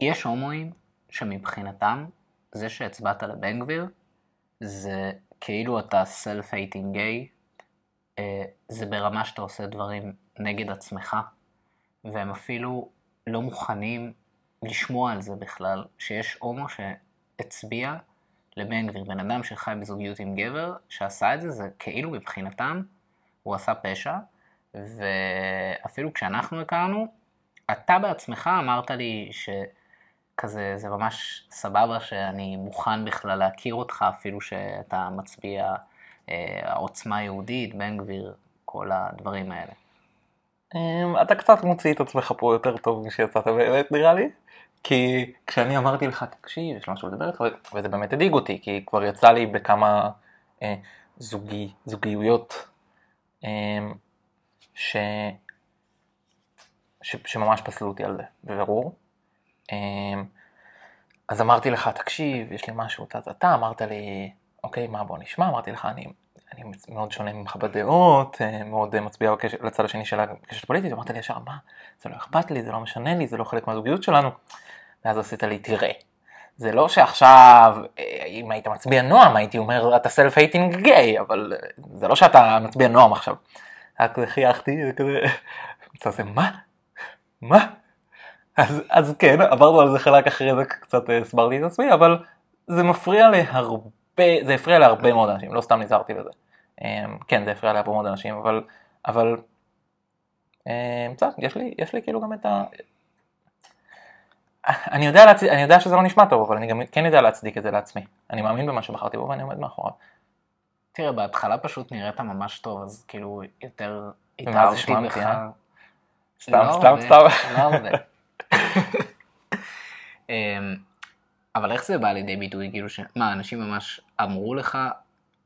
יש הומואים שמבחינתם, זה שהצבעת לבן גביר, זה כאילו אתה self-hating gay, אה, זה ברמה שאתה עושה דברים נגד עצמך, והם אפילו לא מוכנים לשמוע על זה בכלל, שיש הומו שהצביע לבן גביר, בן אדם שחי בזוגיות עם גבר, שעשה את זה, זה כאילו מבחינתם הוא עשה פשע, ואפילו כשאנחנו הכרנו, אתה בעצמך אמרת לי שכזה, זה ממש סבבה שאני מוכן בכלל להכיר אותך, אפילו שאתה מצביע אה, העוצמה היהודית, בן גביר, כל הדברים האלה. אמ, אתה קצת מוציא את עצמך פה יותר טוב משיצאת באמת נראה לי. כי כשאני אמרתי לך, תקשיב, יש משהו לדבר איתך, וזה באמת הדאיג אותי, כי כבר יצא לי בכמה אה, זוגי, זוגיות אה, ש, ש, שממש פסלו אותי על זה, בבירור. אה, אז אמרתי לך, תקשיב, יש לי משהו, אתה, אתה אמרת לי, אוקיי, מה בוא נשמע, אמרתי לך, אני, אני מאוד שונה ממך בדעות, אה, מאוד מצביע בקשר, לצד השני של הקשת הפוליטית, אמרת לי ישר, מה, זה לא אכפת לי, זה לא משנה לי, זה לא חלק מהזוגיות שלנו. ואז עשית לי, תראה, זה לא שעכשיו, אה, אם היית מצביע נועם, הייתי אומר, אתה סלף הייטינג גיי, אבל אה, זה לא שאתה מצביע נועם עכשיו. רק חייכתי, וכזה, אתה עושה, מה? מה? אז, אז כן, עברנו על זה חלק אחרי זה, קצת אה, הסברתי את עצמי, אבל זה מפריע להרבה, זה הפריע להרבה מאוד אנשים, לא סתם נזהרתי בזה. כן, זה הפריע להרבה מאוד אנשים, אבל, אבל, בסדר, יש לי, יש לי כאילו גם את ה... אני יודע, להצ... אני יודע שזה לא נשמע טוב, אבל אני גם כן יודע להצדיק את זה לעצמי. אני מאמין במה שבחרתי בו ואני עומד מאחוריו. תראה, בהתחלה פשוט נראית ממש טוב, אז כאילו יותר התאהבתי בך. אה? סתם, לא סתם, סתם. לא הרבה. אמ, אבל איך זה בא לידי ביטוי? כאילו, ש... מה, אנשים ממש אמרו לך,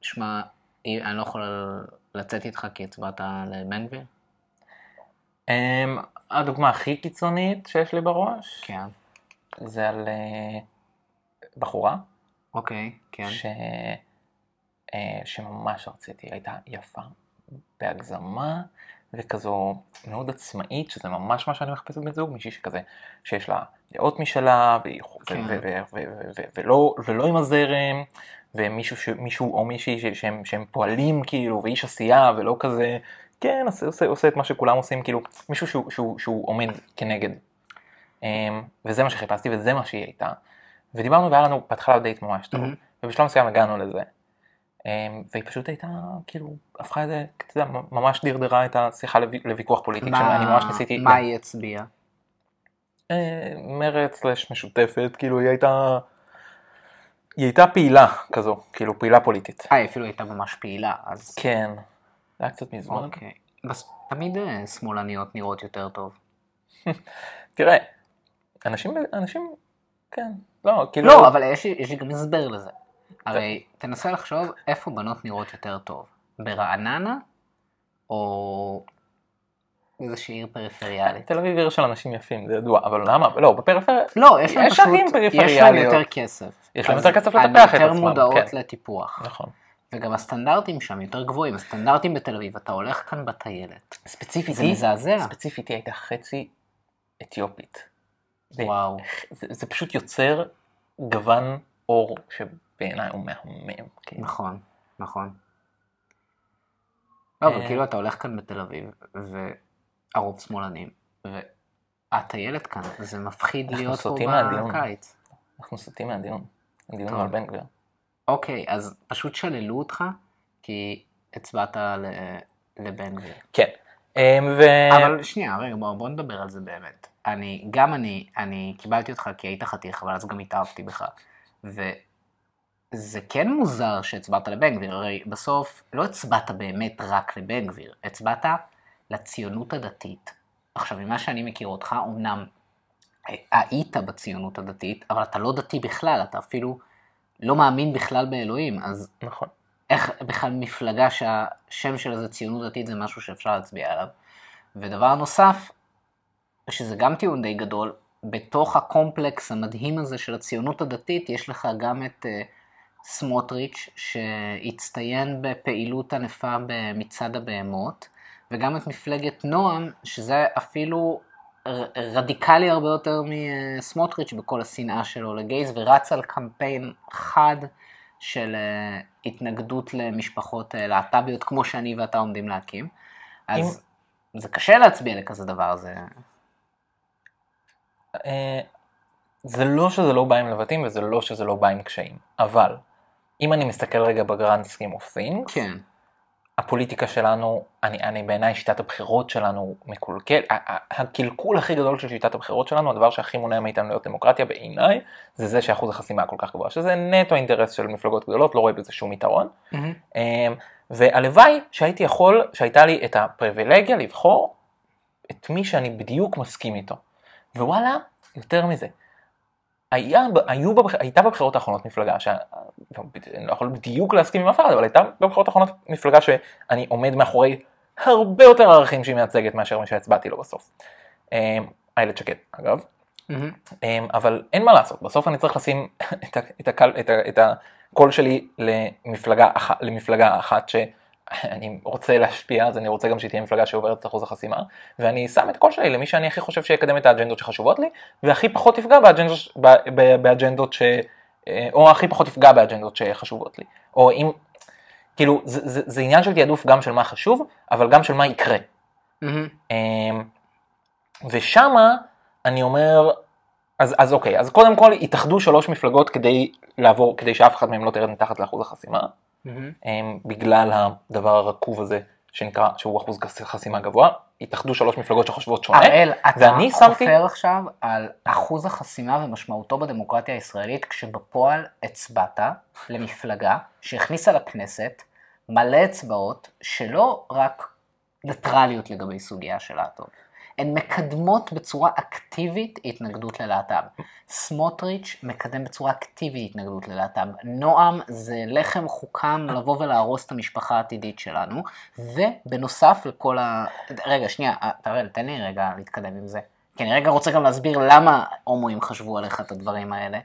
שמע, אני לא יכול לצאת איתך כי הצבעת לבן גביר? אמ, הדוגמה הכי קיצונית שיש לי בראש, כן. זה על uh, בחורה. אוקיי, כן. ש... uh, שממש רציתי, הייתה יפה בהגזמה וכזו מאוד עצמאית, שזה ממש מה שאני מחפש בבן זוג, מישהי שכזה, שיש לה דעות משלה, כן. ולא, עם הזרם, ומישהו או מישהי שהם, פועלים כאילו, ואיש עשייה, ולא כזה, כן, עושה, את מה שכולם עושים, כאילו, מישהו שהוא, עומד כנגד אמ, וזה מה שחיפשתי וזה מה שהיא הייתה. ודיברנו והיה לנו בהתחלה דייט ממש טוב. ובשלב מסוים הגענו לזה. אמ, והיא פשוט הייתה, כאילו, הפכה את זה, אתה יודע, ממש דרדרה את השיחה לוויכוח פוליטי, שאני ממש ניסיתי... מה היא הצביעה? אה, מרץ סלש משותפת, כאילו היא הייתה... היא הייתה פעילה כזו, כאילו פעילה פוליטית. אה, היא אפילו הייתה ממש פעילה, אז... כן, זה היה קצת מזמן. אוקיי. תמיד אה, שמאלניות נראות יותר טוב. תראה, אנשים, אנשים, כן, לא, כאילו... לא, אבל יש לי גם הסבר לזה. הרי תנסה לחשוב איפה בנות נראות יותר טוב. ברעננה, או איזושהי עיר פריפריאלית. תל אביב עיר של אנשים יפים, זה ידוע, אבל למה? לא, בפריפריה... לא, יש להם פשוט, יש להם יותר כסף. יש להם יותר כסף לטפח את עצמם. יותר מודעות כן. לטיפוח. נכון. וגם הסטנדרטים שם יותר גבוהים, הסטנדרטים בתל אביב, אתה הולך כאן בטיילת. ספציפית, זה מזעזע. ספציפית היא הייתה חצי אתיופית. וואו. זה, זה פשוט יוצר גוון אור שבעיניי הוא מהמם. כן. נכון, נכון. לא, אבל אה, כאילו אתה הולך כאן בתל אביב, והרוב שמאלנים, והטיילת כאן, זה מפחיד להיות פה בקיץ. אנחנו סוטים מהדיון, הדיון על בן גביר. אוקיי, אז פשוט שללו אותך, כי הצבעת לבן גביר. כן. אמ, ו... אבל שנייה, רגע, בוא, בוא נדבר על זה באמת. אני, גם אני, אני קיבלתי אותך כי היית חתיך, אבל אז גם התאהבתי בך. וזה כן מוזר שהצבעת לבן גביר, הרי בסוף לא הצבעת באמת רק לבן גביר, הצבעת לציונות הדתית. עכשיו, ממה שאני מכיר אותך, אמנם היית בציונות הדתית, אבל אתה לא דתי בכלל, אתה אפילו לא מאמין בכלל באלוהים, אז נכון. איך בכלל מפלגה שהשם שלה זה ציונות דתית זה משהו שאפשר להצביע עליו. ודבר נוסף, שזה גם טיעון די גדול, בתוך הקומפלקס המדהים הזה של הציונות הדתית, יש לך גם את uh, סמוטריץ', שהצטיין בפעילות ענפה במצעד הבהמות, וגם את מפלגת נועם, שזה אפילו רדיקלי הרבה יותר מסמוטריץ' בכל השנאה שלו ל gays, ורץ על קמפיין חד של אה, התנגדות למשפחות אה, להט"ביות, כמו שאני ואתה עומדים להקים. אז זה קשה להצביע לכזה דבר, זה... אה, זה לא שזה לא בא עם לבטים וזה לא שזה לא בא עם קשיים, אבל אם אני מסתכל רגע ב grand scheme of things, כן. הפוליטיקה שלנו, אני, אני בעיניי שיטת הבחירות שלנו מקולקל, הקלקול הכי גדול של שיטת הבחירות שלנו, הדבר שהכי מונע מאיתנו להיות דמוקרטיה בעיניי, זה זה שאחוז החסימה כל כך גבוה, שזה נטו אינטרס של מפלגות גדולות, לא רואה בזה שום יתרון. מהמם. אמ, והלוואי שהייתי יכול, שהייתה לי את הפריבילגיה לבחור את מי שאני בדיוק מסכים איתו. ווואלה, יותר מזה. היה, היו. הייתה בבחירות האחרונות מפלגה, שאני לא יכול בדיוק להסכים עם אף אחד, אבל הייתה בבחירות האחרונות מפלגה שאני עומד מאחורי הרבה יותר ערכים שהיא מייצגת מאשר מי שהצבעתי לו בסוף. אמ, איילת שקד, אגב. אמ, אבל אין מה לעשות, בסוף אני צריך לשים את, הקול שלי למפלגה, אח, למפלגה אחת שאני רוצה להשפיע, אז אני רוצה גם שהיא תהיה מפלגה שעוברת את אחוז החסימה, ואני שם את הקול שלי למי שאני הכי חושב שיקדם את האג'נדות שחשובות לי, והכי פחות יפגע באג'נדות, באג'נדות ש... אה, או הכי פחות יפגע באג'נדות שחשובות לי. או אם, כאילו, זה, זה, זה עניין של תעדוף גם של מה חשוב, אבל גם של מה יקרה. אמ, ושמה אני אומר, אז, אז אוקיי, אז קודם כל התאחדו שלוש מפלגות כדי לעבור, כדי שאף אחד מהם לא תרד מתחת לאחוז החסימה, אמ, בגלל הדבר הרקוב הזה שנקרא, שהוא אחוז חסימה גבוה, התאחדו שלוש מפלגות שחושבות שונה, הראל, אתה ואני שמתי- חופר עכשיו על אחוז החסימה ומשמעותו בדמוקרטיה הישראלית, כשבפועל הצבעת למפלגה שהכניסה לכנסת מלא אצבעות שלא רק ניטרליות לגבי סוגיה של להט"ב, הן מקדמות בצורה אקטיבית התנגדות ללהט"ב. סמוטריץ' מקדם בצורה אקטיבית התנגדות ללהט"ב. נועם זה לחם חוקם לבוא ולהרוס את המשפחה העתידית שלנו, ובנוסף לכל ה... רגע, שנייה, תראה, תן לי רגע להתקדם עם זה. כי אני רגע רוצה גם להסביר למה הומואים חשבו עליך את הדברים האלה.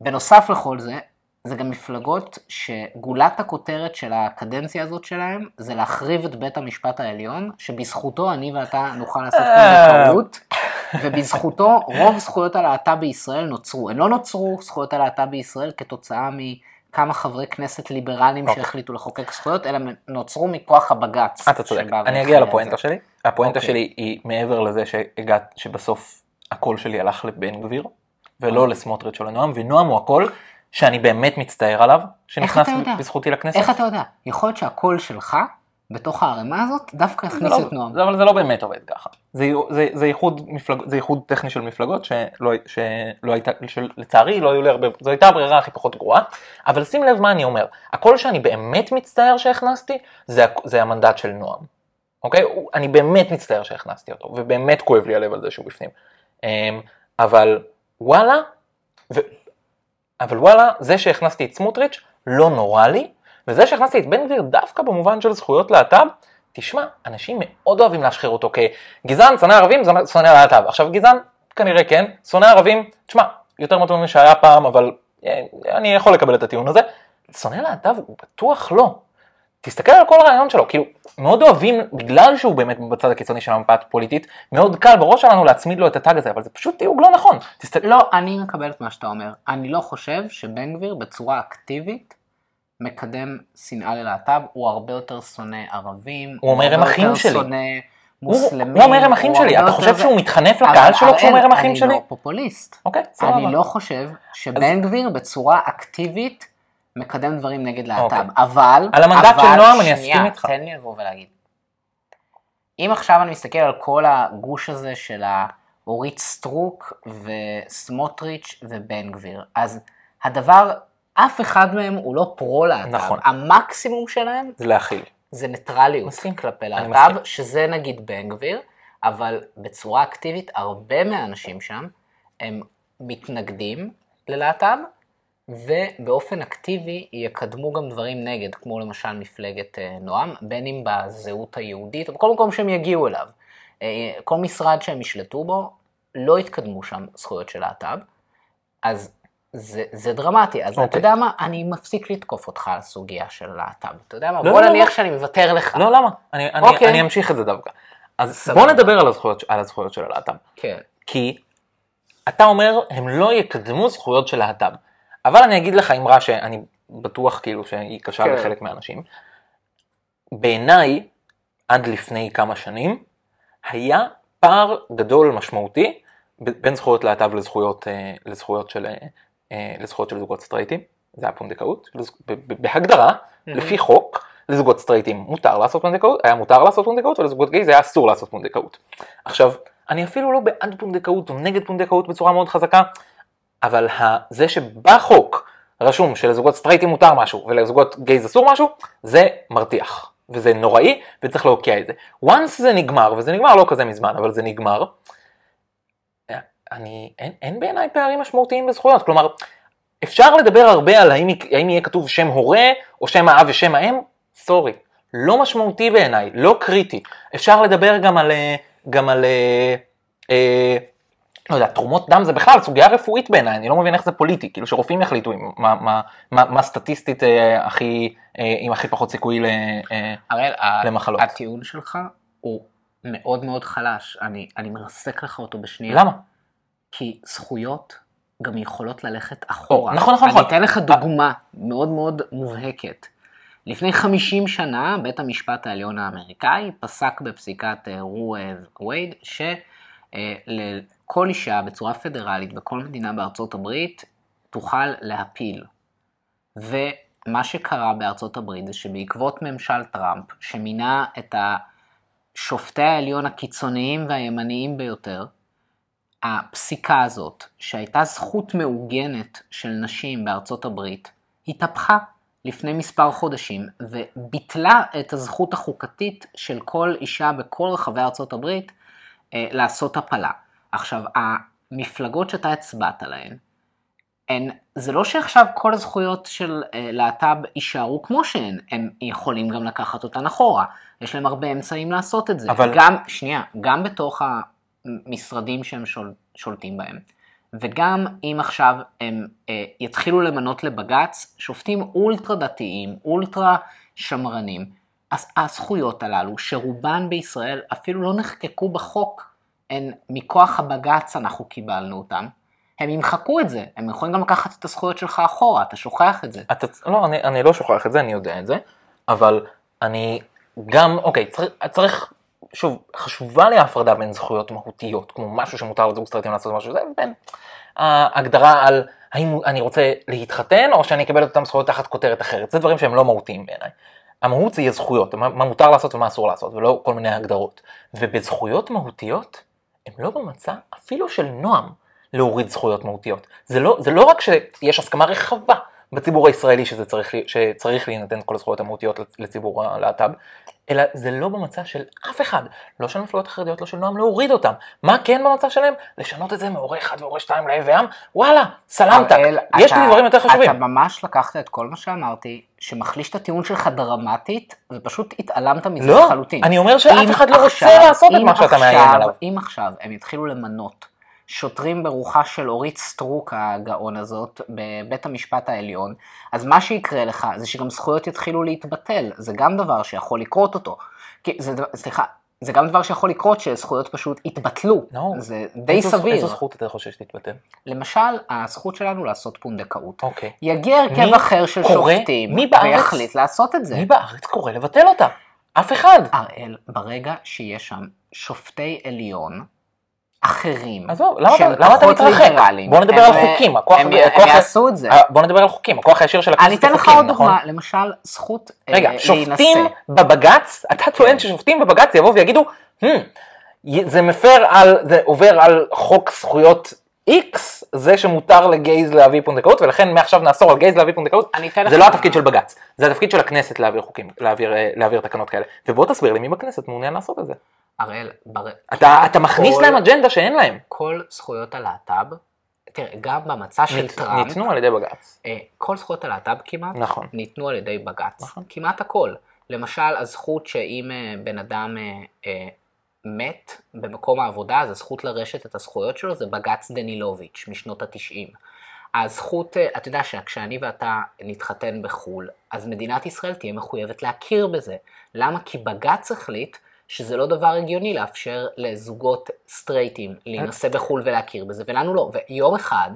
בנוסף לכל זה, זה גם מפלגות שגולת הכותרת של הקדנציה הזאת שלהם זה להחריב את בית המשפט העליון, שבזכותו אני ואתה נוכל לעשות פונדקאות, ובזכותו רוב זכויות הלהט"ב בישראל נוצרו. הן לא נוצרו זכויות הלהט"ב בישראל כתוצאה מכמה חברי כנסת ליברליים אוקיי. שהחליטו לחוקק זכויות, אלא נוצרו מכוח הבג"ץ. אתה צודק, אני אגיע לפואנטה. שלי, הפואנטה אוקיי. שלי היא מעבר לזה שהגעת, שבסוף הקול שלי הלך לבן גביר, ולא אוקיי. לסמוטריץ' או לנועם, ונועם הוא הקול שאני באמת מצטער עליו, שנכנס? בזכותי לכנסת. איך אתה יודע? יכול להיות שהקול שלך, בתוך הערימה הזאת, דווקא זה הכניס לא- את נועם. זה- אבל זה לא באמת עובד ככה. זה, זה, זה, איחוד מפלג, זה איחוד טכני של מפלגות שלא, שלא הייתה, שלצערי לא היו לי הרבה, זו הייתה הברירה הכי פחות גרועה, אבל שים לב מה אני אומר, הקול שאני באמת מצטער שהכנסתי, זה, המנדט של נועם. אוקיי? אני באמת מצטער שהכנסתי אותו, ובאמת כואב לי הלב על זה שהוא בפנים. אמ, אבל וואלה, ו, אבל וואלה, זה שהכנסתי את סמוטריץ' לא נורא לי, וזה שהכנסתי את בן גביר דווקא במובן של זכויות להט"ב, תשמע, אנשים מאוד אוהבים להשחיר אותו כגזען, שונא ערבים, שונא- להט"ב. עכשיו גזען, כנראה כן, שונא ערבים, תשמע, יותר מתון משהיה פעם, אבל אה, אני יכול לקבל את הטיעון הזה. שונא להט"ב בטוח לא. תסתכל על כל הרעיון שלו, כאילו, מאוד אוהבים, בגלל שהוא באמת בצד הקיצוני של המפה הפוליטית, מאוד קל בראש שלנו להצמיד לו את הטאג הזה, אבל זה פשוט תיוג לא נכון. תסתכל, לא, אני מקבל את מה שאתה אומר. אני לא חושב שבן גביר בצורה אקטיבית מקדם שנאה ללהט"ב, הוא הרבה יותר שונא ערבים. הוא אומר, "הם אחים שלי." שונא מוסלמים. הוא אומר הם אחים שלי, אתה חושב שהוא מתחנף לקהל שלו כשהוא אומר הם אחים שלי? אני לא פופוליסט. אוקיי, סבבה. אני לא חושב שבן גביר בצורה אקטיבית מקדם דברים נגד להט"ב, אוקיי. אבל... על המנדט אבל- של נועם אני אסכים איתך. תן לי לבוא ולהגיד. אם עכשיו אני מסתכל על כל הגוש הזה של אורית סטרוק וסמוטריץ' ובן גביר, אז הדבר, אף אחד מהם הוא לא פרו-להט"ב. נכון. המקסימום שלהם זה להכיל. זה ניטרליות מסכים. כלפי להט"ב. שזה נגיד בן גביר, אבל בצורה אקטיבית הרבה מהאנשים שם הם מתנגדים ללהט"ב, ובאופן אקטיבי יקדמו גם דברים נגד, כמו למשל מפלגת אה, נועם, בין אם בזהות היהודית או בכל מקום שהם יגיעו אליו. אה, כל משרד שהם ישלטו בו, לא יתקדמו שם זכויות של להט"ב, אז זה, זה דרמטי. אז אתה אוקיי. יודע מה, אני מפסיק לתקוף אותך על סוגיה של להט"ב. אתה יודע מה, לא, בוא לא, נניח לא. שאני מוותר לך. לא, למה? אני, אני, אוקיי. אני אמשיך את זה דווקא. אז סבבה. בוא נדבר על הזכויות, על הזכויות של הלהט"ב. כן. כי אתה אומר, הם לא יקדמו זכויות של להט"ב. אבל אני אגיד לך אמרה שאני בטוח כאילו שהיא קשה כן. לחלק מהאנשים. בעיניי, עד לפני כמה שנים, היה פער גדול משמעותי בין זכויות להט"ב לזכויות, אה, לזכויות, של, אה, אה, לזכויות של זוגות סטרייטים, זה היה פונדקאות, בהגדרה, לפי חוק, לזוגות סטרייטים מותר לעשות פונדקאות, היה מותר לעשות פונדקאות, ולזוגות גיי זה היה אסור לעשות פונדקאות. עכשיו, אני אפילו לא בעד פונדקאות או נגד פונדקאות בצורה מאוד חזקה, אבל זה שבחוק רשום שלזוגות סטרייטים מותר משהו ולזוגות גייז אסור משהו, זה מרתיח. וזה נוראי וצריך להוקיע את זה. once זה נגמר, וזה נגמר לא כזה מזמן, אבל זה נגמר, אני, אין, אין בעיניי פערים משמעותיים בזכויות. כלומר, אפשר לדבר הרבה על האם, האם יהיה כתוב שם הורה או שם האב ושם האם, סורי. לא משמעותי בעיניי, לא קריטי. אפשר לדבר גם על, אה, גם על, אה, אה, לא יודע, תרומות דם זה בכלל סוגיה רפואית בעיניי, אני לא מבין איך זה פוליטי, כאילו שרופאים יחליטו עם- מה, מה, מה, מה סטטיסטית אה, הכי, אה, עם הכי פחות סיכוי ל... אה, הראל, ה- למחלות. הטיעון שלך הוא מאוד מאוד חלש, אני, אני מרסק לך אותו בשנייה. למה? כי זכויות גם יכולות ללכת אחורה. או, נכון, נכון, אני נכון. אתן לך דוגמה מאוד מאוד מובהקת. לפני 50 שנה בית המשפט העליון האמריקאי פסק בפסיקת אה, רו אה, וייד שלכל אישה בצורה פדרלית בכל מדינה בארצות הברית תוכל להפיל. ומה שקרה בארצות הברית זה שבעקבות ממשל טראמפ שמינה את שופטי העליון הקיצוניים והימניים ביותר, הפסיקה הזאת, שהייתה זכות מעוגנת של נשים בארצות הברית, התהפכה לפני מספר חודשים וביטלה את הזכות החוקתית של כל אישה בכל רחבי ארצות הברית אה, לעשות הפלה. עכשיו, המפלגות שאתה הצבעת להן, הן, זה לא שעכשיו כל הזכויות של אה, להט"ב יישארו כמו שהן, הם יכולים גם לקחת אותן אחורה. יש להם הרבה אמצעים לעשות את זה. אבל- גם, שנייה, גם בתוך המשרדים שהם שול, שולטים בהם. וגם אם עכשיו הם אה, יתחילו למנות לבג"ץ שופטים אולטרה דתיים, אולטרה שמרנים, אז הזכויות הללו, שרובן בישראל אפילו לא נחקקו בחוק, הן מכוח הבג"ץ אנחנו קיבלנו אותן, הם ימחקו את זה, הם יכולים גם לקחת את הזכויות שלך אחורה, אתה שוכח את זה. אתה, לא, אני, אני לא שוכח את זה, אני יודע את זה, אבל אני גם, אוקיי, צריך, צריך שוב, חשובה לי ההפרדה בין זכויות מהותיות, כמו משהו שמותר לזוג סטרייטים לעשות משהו, זה בין ההגדרה על האם אני רוצה להתחתן, או שאני אקבל את אותם זכויות תחת כותרת אחרת, זה דברים שהם לא מהותיים בעיניי. המהות זה יהיה זכויות, מה מותר לעשות ומה אסור לעשות, ולא כל מיני הגדרות. ובזכויות מהותיות, הם לא במצע אפילו של נועם להוריד זכויות מהותיות. זה לא, זה לא רק שיש הסכמה רחבה בציבור הישראלי שזה צריך, שצריך להינתן כל הזכויות המהותיות לציבור הלהט"ב, אלא זה לא במצע של אף אחד, לא של המפלגות החרדיות, לא של נועם, להוריד אותם. מה כן במצע שלהם? לשנות את זה מהורה אחד והורה שתיים לאב ועם, וואלה, הראל, יש לי דברים יותר חשובים. אתה ממש לקחת את כל מה שאמרתי, שמחליש את הטיעון שלך דרמטית, ופשוט התעלמת מזה לא, לחלוטין. אני אומר שאף אחד לא רוצה לעשות את מה שאתה מאיים עליו. אם עכשיו הם יתחילו למנות שוטרים ברוחה של אורית סטרוק הגאון הזאת בבית המשפט העליון, אז מה שיקרה לך זה שגם זכויות יתחילו להתבטל, זה גם דבר שיכול לקרות אותו. כי זה, סליחה, זה גם דבר שיכול לקרות שזכויות פשוט יתבטלו, נו, זה די איזו- סביר. איזו זכות אתה חושב שתתבטל? למשל, הזכות שלנו לעשות פונדקאות. אוקיי. יגיע הרכב אחר של קורא? שופטים, מי בארץ? ויחליט לעשות את זה. מי בארץ קורא לבטל אותה? אף אחד. הראל, ברגע שיש שם שופטי עליון אחרים, עזוב, למה שהם למה אתה מתרחק? בוא נדבר הם- על חוקים, הכוח- הם, הכוח- הם יעשו את זה. אה, בוא נדבר על חוקים, הכוח הישיר של הכנסת אני אתן לך עוד נכון? דוגמה, למשל, זכות אה, רגע, להינשא. שופטים בבג"ץ, אתה טוען כן. ששופטים בבג"ץ יבואו ויגידו, "Hmm, זה מפר על, זה עובר על חוק זכויות X, זה שמותר לגייז להביא פונדקאות, ולכן מעכשיו נאסור על גייז להביא פונדקאות, זה לא. התפקיד של בג"ץ, זה התפקיד של הכנסת להעביר חוקים, להעביר, אה, להעביר תקנות כאלה, ובוא תסביר לי מי בכנסת מעוניין לעשות את זה. הראל, בר... אתה, אתה מכניס כל- להם אג'נדה שאין להם. כל זכויות הלהט"ב, תראה, גם במצע של טראמפ, ניתנו על ידי בג"ץ. אה, כל זכויות הלהט"ב כמעט, נכון. ניתנו על ידי בג"ץ. נכון. כמעט הכל. למשל, הזכות שאם אה, בן אדם אה, אה, מת במקום העבודה, אז הזכות לרשת את הזכויות שלו זה בג"ץ דנילוביץ' משנות התשעים. הזכות, אתה יודע שכשאני ואתה נתחתן בחו"ל, אז מדינת ישראל תהיה מחויבת להכיר בזה. למה? כי בג"ץ החליט שזה לא דבר הגיוני לאפשר לזוגות סטרייטים להינשא בחו"ל ולהכיר בזה, ולנו לא. ויום אחד,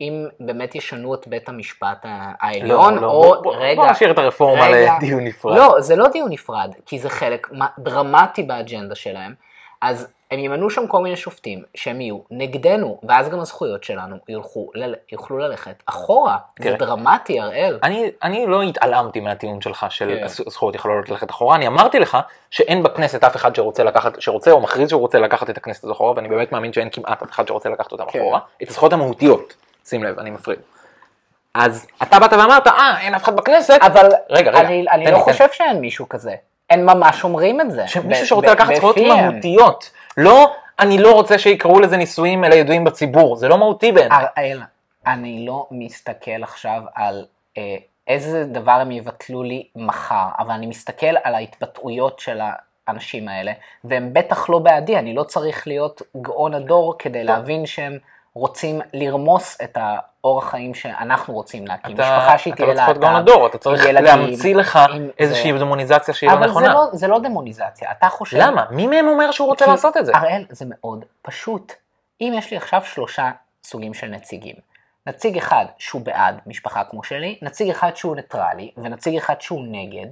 אם באמת ישנו את בית המשפט העליון, לא, לא, או בוא- רגע, בוא נשאיר את הרפורמה רגע. לדיון נפרד. לא, זה לא דיון נפרד, כי זה חלק דרמטי באג'נדה שלהם. אז הם ימנו שם כל מיני שופטים שהם יהיו נגדנו, ואז גם הזכויות שלנו יוכלו, ל- יוכלו ללכת אחורה. זה תראה. דרמטי, הראל. אני, אני לא התעלמתי מהטיעון שלך של כן. הז- הזכויות יכולות ללכת אחורה, אני אמרתי לך שאין בכנסת אף אחד שרוצה לקחת, שרוצה או מכריז שהוא רוצה לקחת את הכנסת הזו אחורה, ואני באמת מאמין שאין כמעט אף אחד שרוצה לקחת אותם כן. אחורה, את הזכויות המהותיות, שים לב, אני מפריד. אז אתה באת ואמרת, אה, אין אף אחד בכנסת, אבל רגע, רגע, אני, אני לא. חושב שאין מישהו כזה. הם ממש אומרים את זה. שמישהו שרוצה לקחת זכויות. מהותיות, לא, אני לא רוצה שיקראו לזה נישואים אלא ידועים בציבור, זה לא מהותי בעיניי. הראל, אני לא מסתכל עכשיו על אה, איזה דבר הם יבטלו לי מחר, אבל אני מסתכל על ההתבטאויות של האנשים האלה, והם בטח לא בעדי, אני לא צריך להיות גאון הדור כדי להבין שהם רוצים לרמוס את האורח חיים שאנחנו רוצים להקים. משפחה שהיא אתה תהיה לא צריך להיות להט"ב, הדור, אתה צריך להמציא לך איזושהי זה. דמוניזציה שהיא לא אבל זה נכונה. לא, זה לא דמוניזציה, אתה חושב... למה? מי מהם אומר שהוא רוצה כי- לעשות את זה? הראל, זה מאוד פשוט. אם יש לי עכשיו שלושה סוגים של נציגים, נציג אחד שהוא בעד משפחה כמו שלי, נציג אחד שהוא ניטרלי, ונציג אחד שהוא נגד,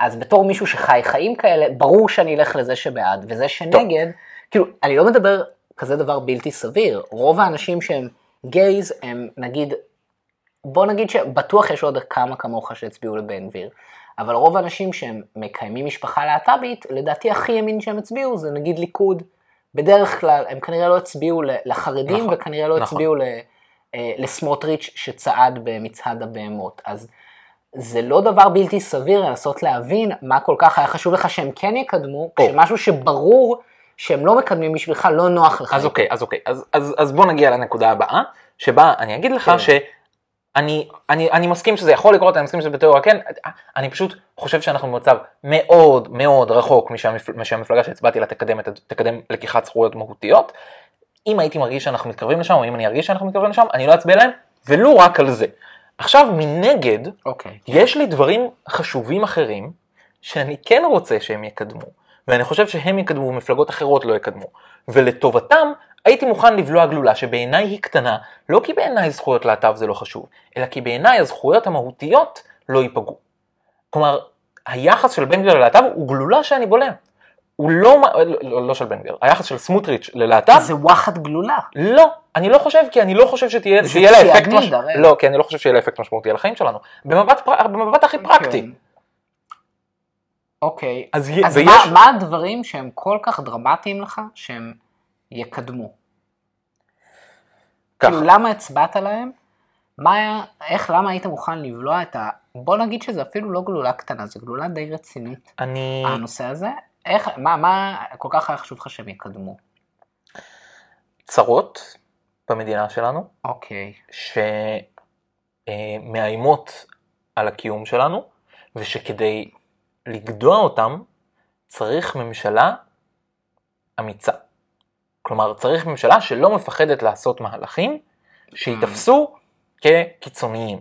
אז בתור מישהו שחי חיים כאלה, ברור שאני אלך לזה שבעד, וזה שנגד, כאילו, אני לא מדבר כזה דבר בלתי סביר. רוב האנשים שהם גייז הם נגיד, בוא נגיד שבטוח יש עוד כמה כמוך שהצביעו לבן גביר, אבל רוב האנשים שהם מקיימים משפחה להט"בית, לדעתי הכי ימין שהם הצביעו זה נגיד ליכוד. בדרך כלל הם כנראה לא הצביעו לחרדים נכון, וכנראה לא נכון. הצביעו ל- אה, לסמוטריץ' שצעד במצעד הבהמות. אז זה לא דבר בלתי סביר לנסות להבין מה כל כך היה חשוב לך שהם כן יקדמו, או. כשמשהו שברור שהם לא מקדמים בשבילך לא נוח לך. אז אוקיי, אז אוקיי, אז, אז, אז בוא נגיע לנקודה הבאה, שבה אני אגיד לך כן. שאני אני, אני מסכים שזה יכול לקרות, אני מסכים שזה בתיאוריה כן, אני פשוט חושב שאנחנו במצב מאוד מאוד רחוק משהמפל, משהמפלגה שהצבעתי לה תקדם, את, תקדם לקיחת זכויות מהותיות. אם הייתי מרגיש שאנחנו מתקרבים לשם, או אם אני ארגיש שאנחנו מתקרבים לשם, אני לא אצביע להם, ולו רק על זה. עכשיו מנגד, אוקיי. יש לי דברים חשובים אחרים שאני כן רוצה שהם יקדמו, ואני חושב שהם יקדמו ומפלגות אחרות לא יקדמו. ולטובתם הייתי מוכן לבלוע גלולה שבעיניי היא קטנה, לא כי בעיניי זכויות להט"ב זה לא חשוב, אלא כי בעיניי הזכויות המהותיות לא ייפגעו. כלומר, היחס של בן גביר ללהט"ב הוא גלולה שאני בולע. הוא לא, לא, לא, לא של בן גביר, היחס של סמוטריץ' ללהט"ב, זה וואחד גלולה. לא, אני לא חושב, כי אני לא חושב שתהיה, שיהיה לה אפקט, ציאניד, מש... הרי. לא, כי אני לא חושב שיהיה לה אפקט משמעותי על החיים שלנו. במבט, פר... במבט הכי פרקטי. אוקיי. אז, י- אז ויש, מה, מה הדברים שהם כל כך דרמטיים לך שהם יקדמו? ככה, כאילו, למה הצבעת להם? מה היה, איך, למה היית מוכן לבלוע את ה... בוא נגיד שזה אפילו לא גלולה קטנה, זה גלולה די רצינית, אני, הנושא הזה. איך, מה, מה כל כך היה חשוב לך שהם יקדמו? צרות במדינה שלנו, אוקיי. שמאיימות על הקיום שלנו, ושכדי לגדוע אותם, צריך ממשלה אמיצה. כלומר, צריך ממשלה שלא מפחדת לעשות מהלכים שייתפסו כקיצוניים.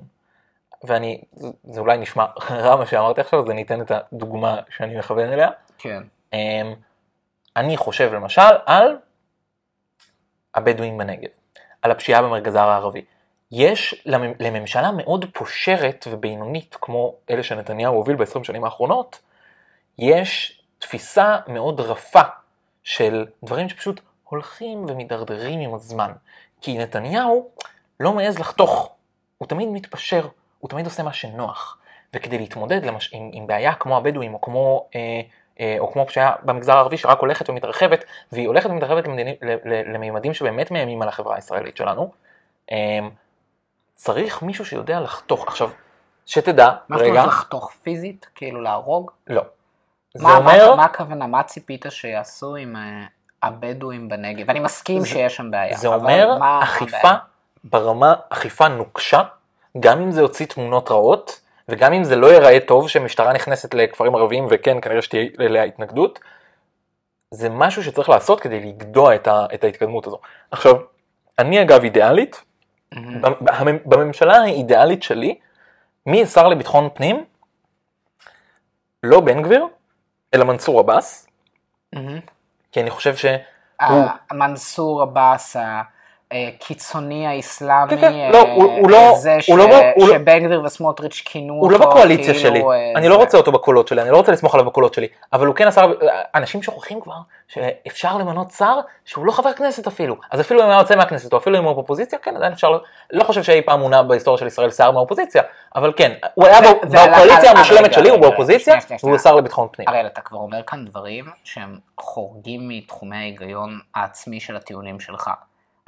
ואני, זה, זה אולי נשמע רע מה שאמרתי עכשיו, אז אני אתן את הדוגמה שאני מכוון אליה. כן. אמ, אני חושב למשל על הבדואים בנגב, על הפשיעה במרכז הערבי. יש למ- לממשלה מאוד פושרת ובינונית, כמו אלה שנתניהו הוביל ב-20 שנים האחרונות, יש תפיסה מאוד רפה של דברים שפשוט הולכים ומידרדרים עם הזמן. כי נתניהו לא מעז לחתוך, הוא תמיד מתפשר, הוא תמיד עושה מה שנוח. וכדי להתמודד למש... עם, עם בעיה כמו הבדואים, או כמו, אה, אה, או כמו פשיעה במגזר הערבי שרק הולכת ומתרחבת, והיא הולכת ומתרחבת למדיני, ל- ל- למימדים שבאמת מאיימים על החברה הישראלית שלנו, אה, צריך מישהו שיודע לחתוך. עכשיו, שתדע, מה זאת רגע, אומרת לחתוך פיזית? כאילו להרוג? לא. זה מה, אומר, מה, מה הכוונה? מה ציפית שיעשו עם אה, הבדואים בנגב? אני מסכים זה- שיש שם בעיה. זה אומר מה אכיפה הבעיה? ברמה, אכיפה נוקשה, גם אם זה יוציא תמונות רעות, וגם אם זה לא ייראה טוב שמשטרה נכנסת לכפרים ערביים, וכן, כנראה שתהיה אליה התנגדות, זה משהו שצריך לעשות כדי לגדוע את, ה, את ההתקדמות הזו. עכשיו, אני אגב אידיאלית, בממשלה האידיאלית שלי, מי השר לביטחון פנים? לא בן גביר, אלא מנסור עבאס, כי אני חושב ש... אה, מנסור עבאס הקיצוני האיסלאמי, כן, כן, אה, לא, הוא- הוא לא- זה ש- הוא לא הוא לא- שבן גביר וסמוטריץ' כינו אותו, הוא לא בקואליציה כאילו, שלי, אה, אני זה- לא רוצה אותו בקולות שלי, אני לא רוצה לסמוך עליו בקולות שלי, אבל הוא כן עשה, אנשים שוכחים כבר שאפשר למנות שר שהוא לא חבר כנסת אפילו, אז אפילו אם היה יוצא מהכנסת או אפילו אם הוא באופוזיציה, כן עדיין אפשר, לא חושב שאי פעם מונה בהיסטוריה של ישראל שר מהאופוזיציה, אבל כן, הוא היה בקואליציה המושלמת שלי, הוא באופוזיציה, והוא. שר לביטחון פנים. הראל, אתה כבר אומר כאן דברים שהם חורגים מתחומי ההיגיון העצמי של הטיעונים שלך.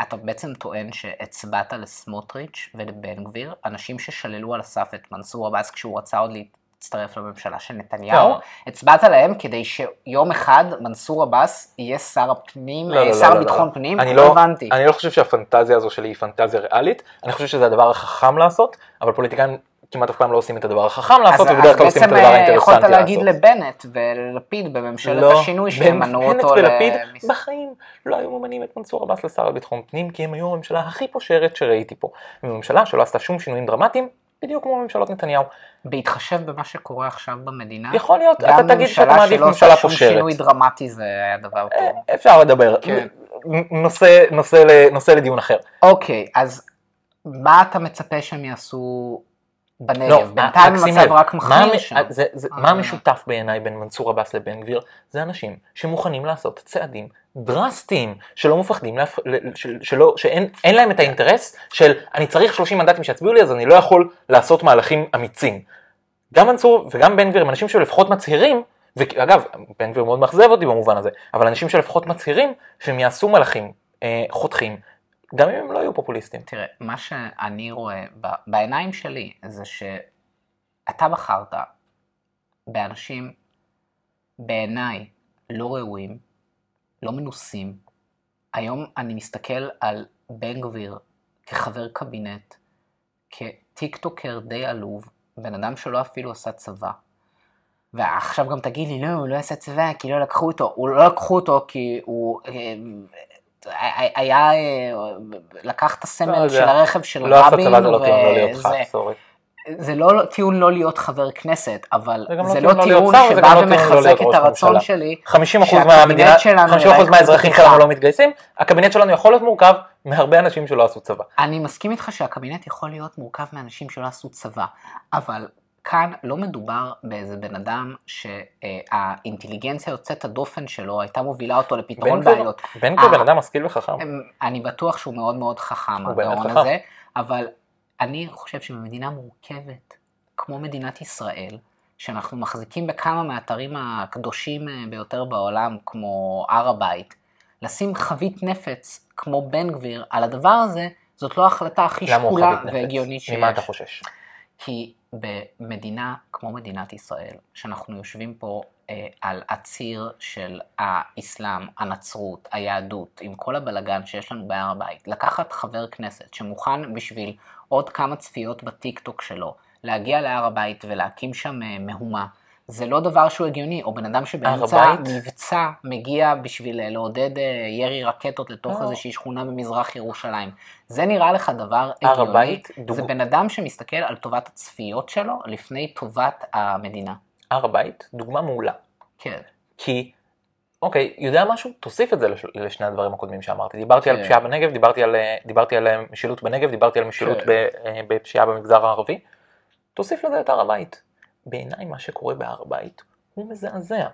אתה בעצם טוען שהצבעת לסמוטריץ' ולבן גביר, אנשים ששללו על הסף את מנסור עבאס כשהוא רצה עוד להצטרף לממשלה של נתניהו, לא. הצבעת להם כדי שיום אחד מנסור עבאס יהיה שר הפנים, לא, לא, שר לא, לא, ביטחון לא. פנים? אני לא לא, הבנתי. אני לא חושב שהפנטזיה הזו שלי היא פנטזיה ריאלית, אני חושב שזה הדבר החכם לעשות, אבל פוליטיקאים כמעט אף פעם לא עושים את הדבר החכם לעשות, אז ובדרך כלל עושים את בעצם הדבר אה, האינטרסנטי יכולת לעשות. להגיד לבנט וללפיד בממשלת לא, השינוי שימנו בנט אותו ולפיד למס- בחיים לא היו ממנים את מנסור עבאס לשר לביטחון פנים, כי הם היו הממשלה הכי פושרת שראיתי פה. ממשלה שלא עשתה שום שינויים דרמטיים, בדיוק כמו ממשלות נתניהו. בהתחשב במה שקורה עכשיו במדינה, יכול להיות, גם אתה תגיד שאתה ממשלה מעדיף שלא ממשלה עושה שום פושרת. שינוי דרמטי זה היה דבר אה, טוב. אפשר לדבר, כן. נושא- נושא נושא לדיון אחר. אוקיי, אז מה אתה מצפה שהם יעשו בנגב? לא, בינתיים המצב רק מחמיר שם. זה- זה- אה. מה המשותף בעיניי בין מנסור עבאס לבן גביר? זה אנשים שמוכנים לעשות צעדים דרסטיים, שלא מפחדים, להפ- שלא- שאין אין להם את האינטרס של אני צריך 30 מנדטים שיצביעו לי אז אני לא יכול לעשות מהלכים אמיצים. גם מנסור וגם בן גביר הם אנשים שלפחות מצהירים, ואגב, בן גביר מאוד מאכזב אותי במובן הזה, אבל אנשים שלפחות מצהירים שהם יעשו מהלכים אה, חותכים, גם אם הם לא יהיו פופוליסטים. תראה, מה שאני רואה בעיניים שלי זה שאתה בחרת באנשים בעיניי לא ראויים, לא מנוסים. היום אני מסתכל על בן גביר כחבר קבינט, כטיקטוקר די עלוב, בן אדם שלא אפילו עשה צבא. ועכשיו גם תגיד לי, לא, הוא לא עשה צבא כי לא לקחו אותו. הוא לא לקחו אותו כי הוא אה, היה, אה, לקח את לא הסמל יודע. של הרכב של לא רבין, זה לא טיעון לא להיות וזה- ח"כ, סורי. זה לא טיעון לא להיות חבר כנסת, אבל זה לא טיעון לא לא שבא לא טיעון לא להיות ומחזק את הרצון. שלי. 50% שהקבינט מהמדינה, שלנו 50% ייראה מהאזרחים. שלנו לא מתגייסים, הקבינט שלנו יכול להיות מורכב מהרבה אנשים שלא עשו צבא. אני מסכים איתך שהקבינט יכול להיות מורכב מאנשים שלא עשו צבא, אבל כאן לא מדובר באיזה בן אדם שהאינטליגנציה יוצאת הדופן שלו הייתה מובילה אותו לפתרון בן בעיות. בן גביר אה. בן אדם משכיל וחכם. אני בטוח שהוא מאוד מאוד חכם, הגאון. הזה, אבל אני חושב שבמדינה מורכבת, כמו מדינת ישראל, שאנחנו מחזיקים בכמה מהאתרים הקדושים אה, ביותר בעולם, כמו הר הבית, לשים חבית נפץ כמו בן גביר על הדבר הזה, זאת לא ההחלטה הכי שקולה? והגיונית שיש. ממה אתה חושש? כי במדינה כמו מדינת ישראל, שאנחנו יושבים פה אה, על הציר של האסלאם, הנצרות, היהדות, עם כל הבלגן שיש לנו בהר הבית, לקחת חבר כנסת שמוכן בשביל עוד כמה צפיות בטיק טוק שלו, להגיע להר הבית ולהקים שם אה, מהומה, זה לא דבר שהוא הגיוני, או בן אדם שבאמצע? מבצע מגיע בשביל אה, לעודד אה, ירי רקטות לתוך לא. איזושהי שכונה במזרח ירושלים. זה נראה לך דבר הגיוני? הבית, דוג- זה בן אדם שמסתכל על טובת הצפיות שלו לפני טובת המדינה. הר הבית, דוגמה מעולה. כן. כי, אוקיי, יודע משהו? תוסיף את זה לש- לשני הדברים הקודמים שאמרתי. דיברתי על כן. פשיעה בנגב, דיברתי על, אה, דיברתי על אה, משילות בנגב, דיברתי על משילות כן. אה, בפשיעה במגזר הערבי. תוסיף לזה את הר הבית. בעיניי מה שקורה בהר הבית הוא מזעזע.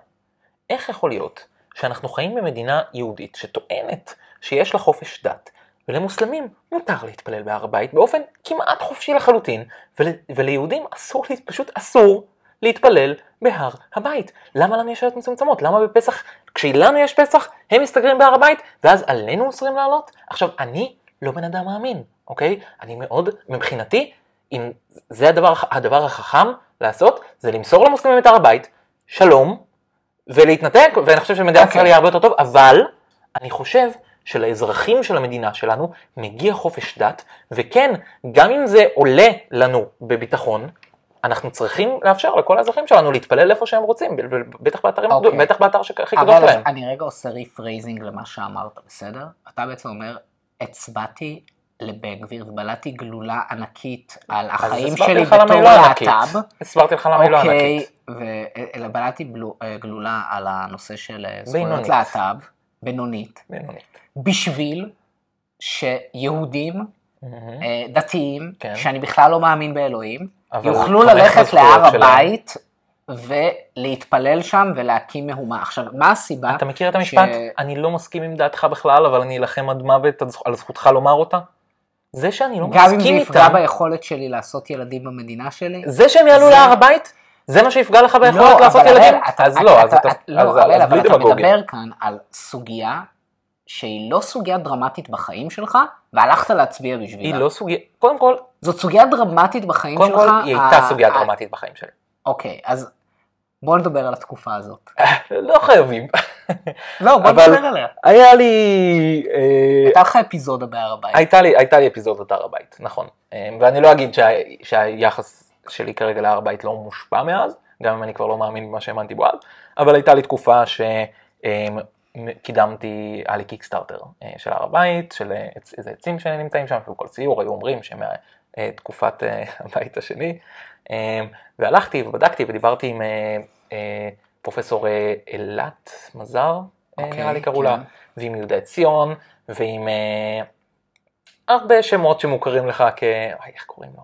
איך יכול להיות שאנחנו חיים במדינה יהודית שטוענת שיש לה חופש דת, ולמוסלמים מותר להתפלל בהר הבית באופן כמעט חופשי לחלוטין, ול, וליהודים אסור, פשוט אסור להתפלל בהר הבית. למה לנו יש שעות מצומצמות? למה בפסח, כשלנו יש פסח, הם מסתגרים בהר הבית, ואז עלינו אוסרים לעלות? עכשיו, אני לא בן אדם מאמין, אוקיי? אני מאוד, מבחינתי, אם זה הדבר, הדבר החכם לעשות, זה למסור למוסלמים את הר הבית, שלום, ולהתנתק, ואני חושב שמדינת אוקיי. ישראל יהיה הרבה יותר טוב, אבל אני חושב שלאזרחים של המדינה שלנו מגיע חופש דת, וכן, גם אם זה עולה לנו בביטחון, אנחנו צריכים לאפשר לכל האזרחים שלנו להתפלל איפה שהם רוצים, בטח באתרים, אוקיי. הקדוש- בטח באתר שהכי קדוש אבל להם. אני רגע עושה rephrasing למה שאמרת, בסדר? אתה בעצם אומר, הצבעתי לבן גביר ובלעתי גלולה ענקית על החיים שלי בתור לא. להט"ב. הסברתי לך למה היא לא אוקיי, ענקית. אלא בלעתי אה, גלולה על הנושא של אה, זכויות. להט"ב, בינונית. בשביל שיהודים. אה, דתיים, כן. שאני בכלל לא מאמין באלוהים, יוכלו ללכת להר. הבית ולהתפלל שם ולהקים מהומה. עכשיו, מה הסיבה? אתה מכיר את המשפט? ש- אני לא מסכים עם דעתך בכלל, אבל אני אלחם עד מוות על זכותך לומר אותה? זה שאני לא גם אם זה מסכים יפגע איתם, ביכולת שלי לעשות ילדים במדינה שלי? זה שהם יעלו זה- להר הבית, זה מה שיפגע לך ביכולת לא, לעשות ילדים? הראל, אתה- אז אתה- לא, אז אתה- אתה לא, אבל אתה. מדבר כאן על סוגיה שהיא לא סוגיה דרמטית בחיים שלך, והלכת להצביע בשבילה. היא לא סוגיה, קודם כל, זאת סוגיה דרמטית בחיים קודם שלך. כל היא הייתה סוגיה דרמטית בחיים שלי. אוקיי, אז בוא נדבר על התקופה הזאת. לא חייבים. לא, בוא נדבר עליה. היה לי... אה, הייתה לך אפיזודה בהר הבית. הייתה לי, הייתה לי אפיזודת הר הבית, נכון. אה, ואני לא אגיד שה, שהיחס שלי כרגע להר הבית לא מושפע מאז, גם אם אני כבר לא מאמין במה שהאמנתי בו אז, אבל הייתה לי תקופה שקידמתי, היה לי קיקסטארטר אה, של הר הבית, של אה, איזה עצים שנמצאים שם, וכל ציור היו אומרים שמתקופת אה, הבית השני. אה, והלכתי ובדקתי ודיברתי עם אה, אה, פרופסור אה, אילת מזר, אה, אוקיי, נראה לי קראו כן. לה, ועם יהודה עציון, ועם אה, הרבה שמות שמוכרים לך כ... איך קוראים לו?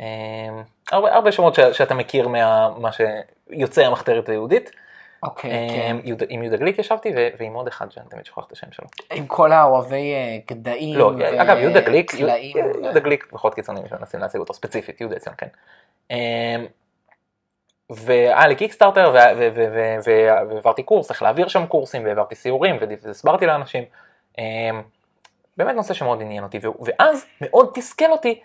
אה, הרבה, הרבה שמות ש, שאתה מכיר מה שיוצאי המחתרת היהודית. אוקיי, אה, כן. יהודה, עם יהודה גליק ישבתי ו, ועם עוד אחד שאני תמיד שוכח את השם שלו. עם כל האוהבי אה, גדיים. לא, ו- אגב, יהודה גליק, יהודה, ו- יהודה גליק פחות קיצוניים שמנסים להציג אותו ספציפית, יהודה עציון, כן. והיה לי קיקסטארטר והעברתי קורס, איך להעביר שם קורסים, והעברתי סיורים, והסברתי לאנשים. אה, באמת נושא שמאוד עניין אותי, ואז מאוד תסכל אותי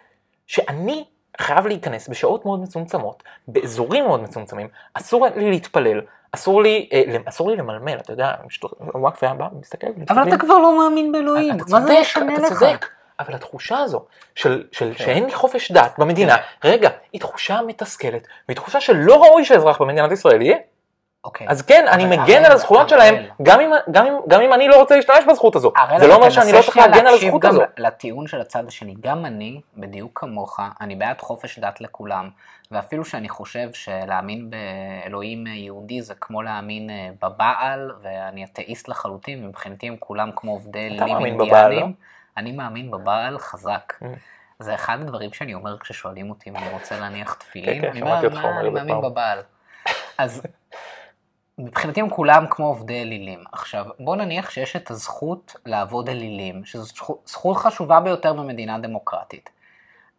שאני חייב להיכנס בשעות מאוד מצומצמות, באזורים מאוד מצומצמים, אסור לי להתפלל, אסור לי, אה, אסור לי למלמל, אתה יודע, וואקף היה בא, מסתכל, אבל. אתה כבר לא מאמין באלוהים, אתה מה זה משנה אתה לך? צודק, אבל התחושה הזו של, של כן. שאין לי חופש דת במדינה, רגע, היא תחושה מתסכלת, והיא תחושה שלא ראוי שאזרח במדינת ישראל יהיה, אוקיי. אז כן, אני מגן על הזכויות שלהם. גם אם, גם, אם, גם אם אני לא רוצה להשתמש בזכות הזו, זה לא אומר שאני לא צריך להגן על הזכות הזו. לטיעון של הצד השני, גם אני, בדיוק כמוך, אני בעד חופש דת לכולם, ואפילו שאני חושב שלהאמין באלוהים יהודי זה כמו להאמין אה, בבעל, ואני אתאיסט לחלוטין, ומבחינתי הם כולם כמו עובדי אתה אלים מאמין בבעל, אינדיאנים. אני מאמין בבעל חזק. Mm. זה אחד הדברים שאני אומר כששואלים אותי אם אני רוצה להניח תפילין, כן, אני שמעתי אומר, אותך "מה, אומר אני מאמין פעם." בבעל. אז מבחינתי הם כולם כמו עובדי אלילים. עכשיו, בוא נניח שיש את הזכות לעבוד אלילים, שזו זכות- זכות חשובה ביותר במדינה דמוקרטית.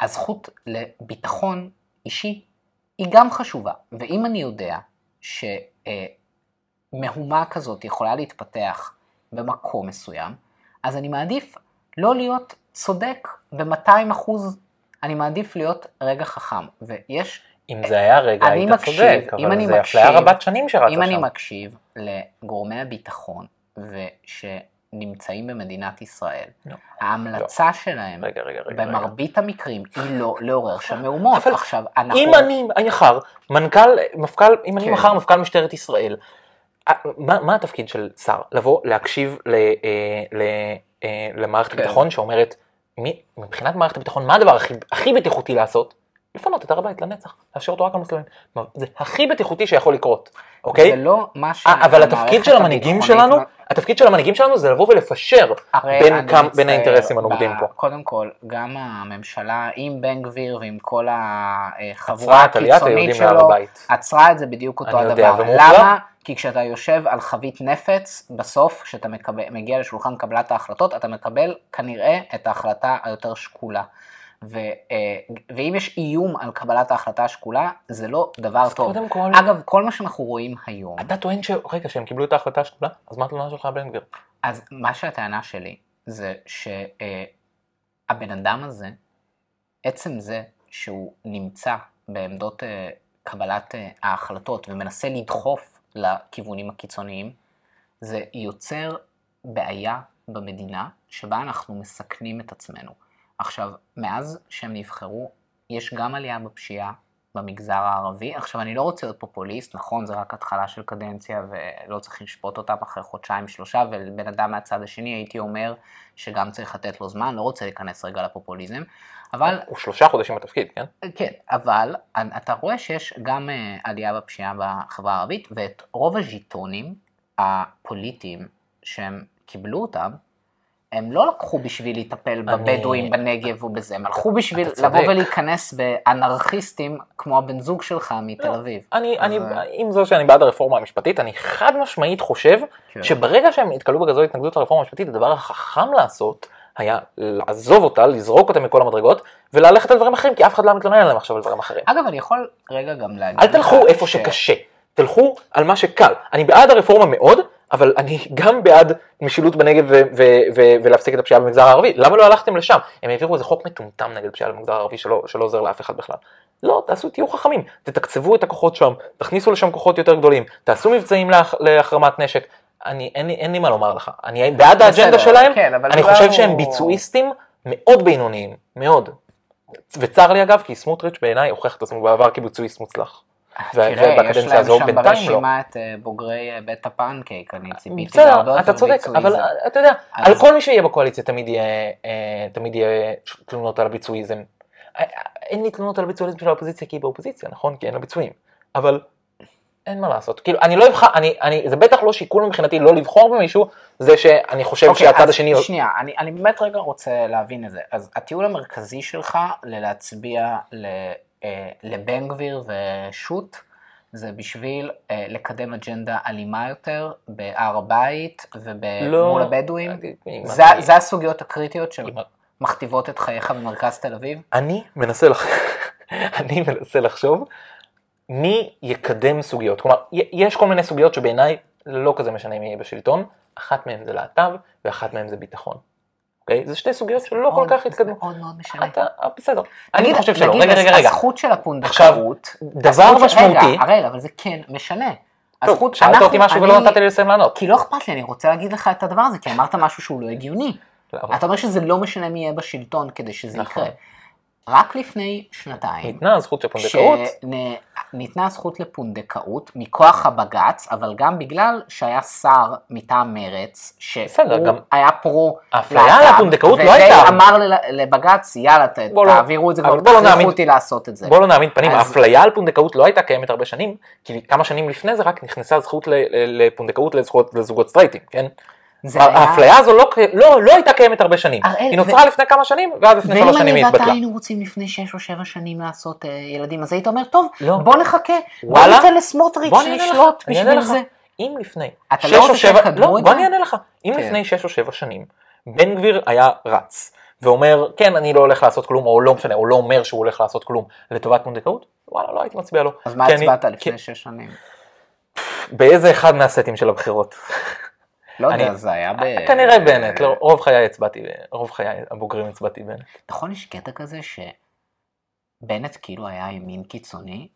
הזכות לביטחון אישי היא גם חשובה, ואם אני יודע שמהומה כזאת יכולה להתפתח במקום מסוים, אז אני מעדיף לא להיות צודק ב-200 אחוז, אני מעדיף להיות רגע חכם. ויש אם זה היה רגע, אני היית מקשיב, צודק, אבל אני זה אפליה רבת שנים שרצה אם אני שם. מקשיב לגורמי הביטחון ושנמצאים במדינת ישראל, לא. ההמלצה שלהם רגע, רגע, רגע. רגע. במרבית המקרים היא לא לעורר שם מהומות. עכשיו, אנחנו... אם אני מחר מנכ"ל, מפכ"ל, אם אני כן. מחר מפכ"ל משטרת ישראל, מה, מה התפקיד של שר? לבוא, להקשיב ל, אה, ל, למערכת כן. הביטחון שאומרת, מי, מבחינת מערכת הביטחון, מה הדבר הכי, הכי בטיחותי לעשות? לפנות את הר הבית לנצח, להשאיר אותו רק למוסלמים. זה הכי בטיחותי שיכול לקרות, אוקיי? זה לא מה ש... אה, אבל התפקיד של המנהיגים שלנו, התפקיד של המנהיגים שלנו זה לבוא ולפשר בין, מצטער, בין האינטרסים הנוגדים פה. קודם כל, גם הממשלה עם בן גביר ועם כל החבורה הקיצונית שלו. עצרה את זה בדיוק אותו הדבר. למה? כי כשאתה יושב על חבית נפץ, בסוף, כשאתה מקבל, מגיע לשולחן קבלת ההחלטות, אתה מקבל כנראה את ההחלטה היותר שקולה. ו, אה, ואם יש איום על קבלת ההחלטה השקולה, זה לא דבר טוב. קודם כל, אגב, כל מה שאנחנו רואים היום, אתה טוען ש... רגע, שהם קיבלו את ההחלטה השקולה? אז מה התלונה שלך על בן גביר? אז מה שהטענה שלי זה שהבן אדם הזה, עצם זה שהוא נמצא בעמדות אה, קבלת אה, ההחלטות ומנסה לדחוף לכיוונים הקיצוניים, זה יוצר בעיה במדינה שבה אנחנו מסכנים את עצמנו. עכשיו, מאז שהם נבחרו, יש גם עלייה בפשיעה במגזר הערבי. עכשיו, אני לא רוצה להיות פופוליסט, נכון, זה רק התחלה של קדנציה ולא צריך לשפוט אותם אחרי חודשיים, שלושה, ולבן אדם מהצד השני הייתי אומר שגם צריך לתת לו זמן, לא רוצה להיכנס רגע לפופוליזם, אבל הוא שלושה חודשים בתפקיד, כן? כן, אבל אתה רואה שיש גם אה, עלייה בפשיעה בחברה הערבית, ואת רוב הז'יטונים הפוליטיים שהם קיבלו אותם, הם לא לקחו בשביל לטפל בבדואים בנגב ובזה, הם הלכו בשביל לבוא ולהיכנס באנרכיסטים כמו הבן זוג שלך מתל לא, אביב. אני, אני, עם זו שאני בעד הרפורמה המשפטית, אני חד משמעית חושב כן. שברגע שהם נתקלו בכזו התנגדות לרפורמה המשפטית, הדבר החכם לעשות היה לעזוב אותה, לזרוק אותה מכל המדרגות, וללכת על דברים אחרים, כי אף אחד לא מתלונן עליהם עכשיו על דברים אחרים. אגב, אני יכול רגע גם להגיד... אל תלכו איפה ש... שקשה, תלכו על מה שקל. אני בעד הרפורמה מאוד, אבל אני גם בעד משילות בנגב ולהפסיק את הפשיעה במגזר הערבי. למה לא הלכתם לשם? הם העבירו איזה חוק מטומטם נגד פשיעה במגזר הערבי שלא, שלא עוזר לאף אחד בכלל. לא, תעשו, תהיו חכמים, תתקצבו את הכוחות שם, תכניסו לשם כוחות יותר גדולים, תעשו מבצעים להח, להחרמת נשק. אני, אין, לי, אין לי מה לומר לך, אני בעד האג'נדה שלהם, כן, אני חושב הוא... שהם ביצועיסטים מאוד בינוניים, מאוד. וצר לי אגב, כי סמוטריץ' בעיניי הוכיח את עצמו בעבר כביצועיסט מוצלח. תראה, יש להם שם לא. ברשימה את אה, בוגרי אה, בית הפנקייק, אני ציפיתי להראות בסדר, אתה צודק, אבל אתה יודע, על כל מי שיהיה בקואליציה תמיד יהיה תלונות על הביצועיזם. אה, אין לי תלונות על הביצועיזם של האופוזיציה כי היא באופוזיציה, נכון? כי אין לה ביצועים. אבל אין מה לעשות. כאילו, אני לא אבחר, אני, אני, זה בטח לא שיקול מבחינתי לא לבחור במישהו, זה שאני חושב okay, אוקיי, שהצד השני... שנייה, אני, אני באמת רגע רוצה להבין את זה. אז הטיעון המרכזי שלך ללהצביע ל... אה, לבן גביר ושות' זה בשביל אה, לקדם אג'נדה אלימה יותר בהר הבית ומול לא, הבדואים? זה, זה הסוגיות הקריטיות שמכתיבות את חייך במרכז תל אביב? אני מנסה, לח... אני מנסה לחשוב מי יקדם סוגיות. כלומר, יש כל מיני סוגיות שבעיניי לא כזה משנה מי יהיה בשלטון, אחת מהן זה להט"ב ואחת מהן זה ביטחון. אוקיי? זה שתי סוגיות שלא כל כך התקדמו. מאוד מאוד משנה. אה, בסדר. אני חושב שלא. רגע, רגע, רגע. הזכות של הפונדקאות. דבר משמעותי. רגע, הראל, אבל זה כן משנה. טוב, שאלת אותי משהו ולא נתת לי לסיים לענות. כי לא אכפת לי, אני רוצה להגיד לך את הדבר הזה, כי אמרת משהו שהוא לא הגיוני. אתה אומר שזה לא משנה מי יהיה בשלטון כדי שזה נכון. יקרה. רק לפני שנתיים. ניתנה הזכות לפונדקאות. ניתנה הזכות לפונדקאות מכוח הבג"ץ, אבל גם בגלל שהיה שר מטעם מרץ, שהוא גם... היה פרו האפליה על הפונדקאות לא הייתה. וזה אמר לבג"ץ, יאללה, לא- תעבירו את זה כבר, לא תכריחו אותי לעשות את זה. בוא לא נעמיד פנים, האפליה על פונדקאות לא הייתה קיימת הרבה שנים, כי כמה שנים לפני זה רק נכנסה זכות לפונדקאות לזוגות סטרייטים, כן? האפליה הזו לא, לא, לא הייתה קיימת הרבה שנים, היא נוצרה לפני כמה שנים ואז לפני שלוש שנים היא התבטלה. ואם אני ואתה היינו רוצים לפני שש או שבע שנים לעשות אה, ילדים, אז היית אומר, טוב, לא. בוא נחכה, בוא ניתן לסמוטריץ' לשלוט בשביל זה. אם לפני שש או שבע, לא, בוא אני אענה לך, אם כן. לפני שש או שבע שנים בן גביר היה רץ ואומר, כן, אני לא הולך לעשות כלום, או לא משנה, או לא אומר שהוא הולך לעשות כלום לטובת פונדקאות, וואלה, לא הייתי מצביע לו. אז מה הצבעת לפני שש שנים? באיזה אחד מהסטים של הבחירות. לא יודע, זה היה ב... כנראה בנט, לא, רוב חיי הצבעתי, רוב חיי הבוגרים הצבעתי בנט. נכון, יש קטע כזה שבנט כאילו היה ימין קיצוני,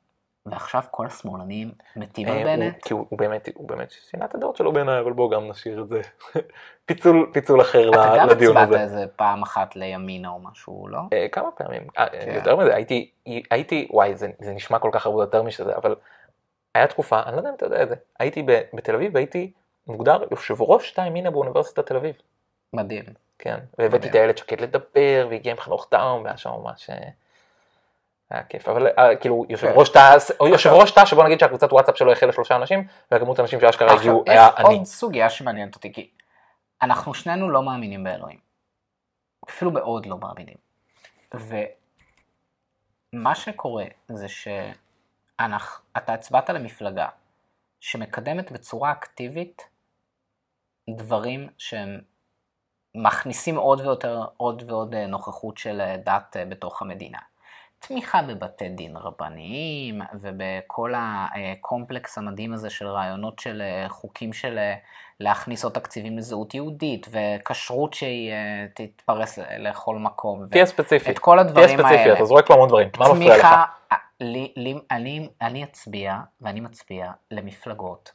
ועכשיו כל השמאלנים מתים על אה, בנט? כי הוא באמת, הוא באמת שינה את הדעות שלו בעיניי, אבל בואו גם נשאיר את זה. פיצול, פיצול אחר לדיון הזה. אתה גם הצבעת איזה פעם אחת לימינה או משהו, לא? אה, כמה פעמים, אה, כן. יותר מזה, הייתי, הייתי, וואי, זה נשמע כל כך הרבה יותר משזה, אבל היה תקופה, אני לא יודע אם אתה יודע את זה, הייתי בתל אביב והייתי מוגדר יושב ראש תא ימינה באוניברסיטת תל אביב. מדהים. כן, והבאתי את הילד שקט לדבר, והגיע עם חנוך טאום, והיה שם ממש... אה, היה כיף, אבל אה, כאילו יושב כן. ראש תא, או יושב ראש תא שבוא נגיד שהקבוצת וואטסאפ שלו החלה שלושה אנשים, והכמות האנשים שאשכרה הגיעו היה אני. עוד סוגיה שמעניינת אותי, כי אנחנו שנינו לא מאמינים באלוהים. אפילו מאוד לא מאמינים. ומה שקורה זה שאתה הצבעת למפלגה שמקדמת בצורה אקטיבית דברים שהם מכניסים עוד ויותר, עוד ועוד אה, נוכחות של אה, דת אה, בתוך המדינה. תמיכה בבתי דין רבניים ובכל הקומפלקס המדהים הזה של רעיונות של חוקים של להכניס עוד תקציבים לזהות יהודית וכשרות שהיא תתפרס לכל מקום. תהיה ספציפי. את כל הדברים האלה. תהיה ספציפי, אתה זורק פה המון דברים, מה מפריע לך? לי, לי, אני, אני אצביע, ואני מצביע, למפלגות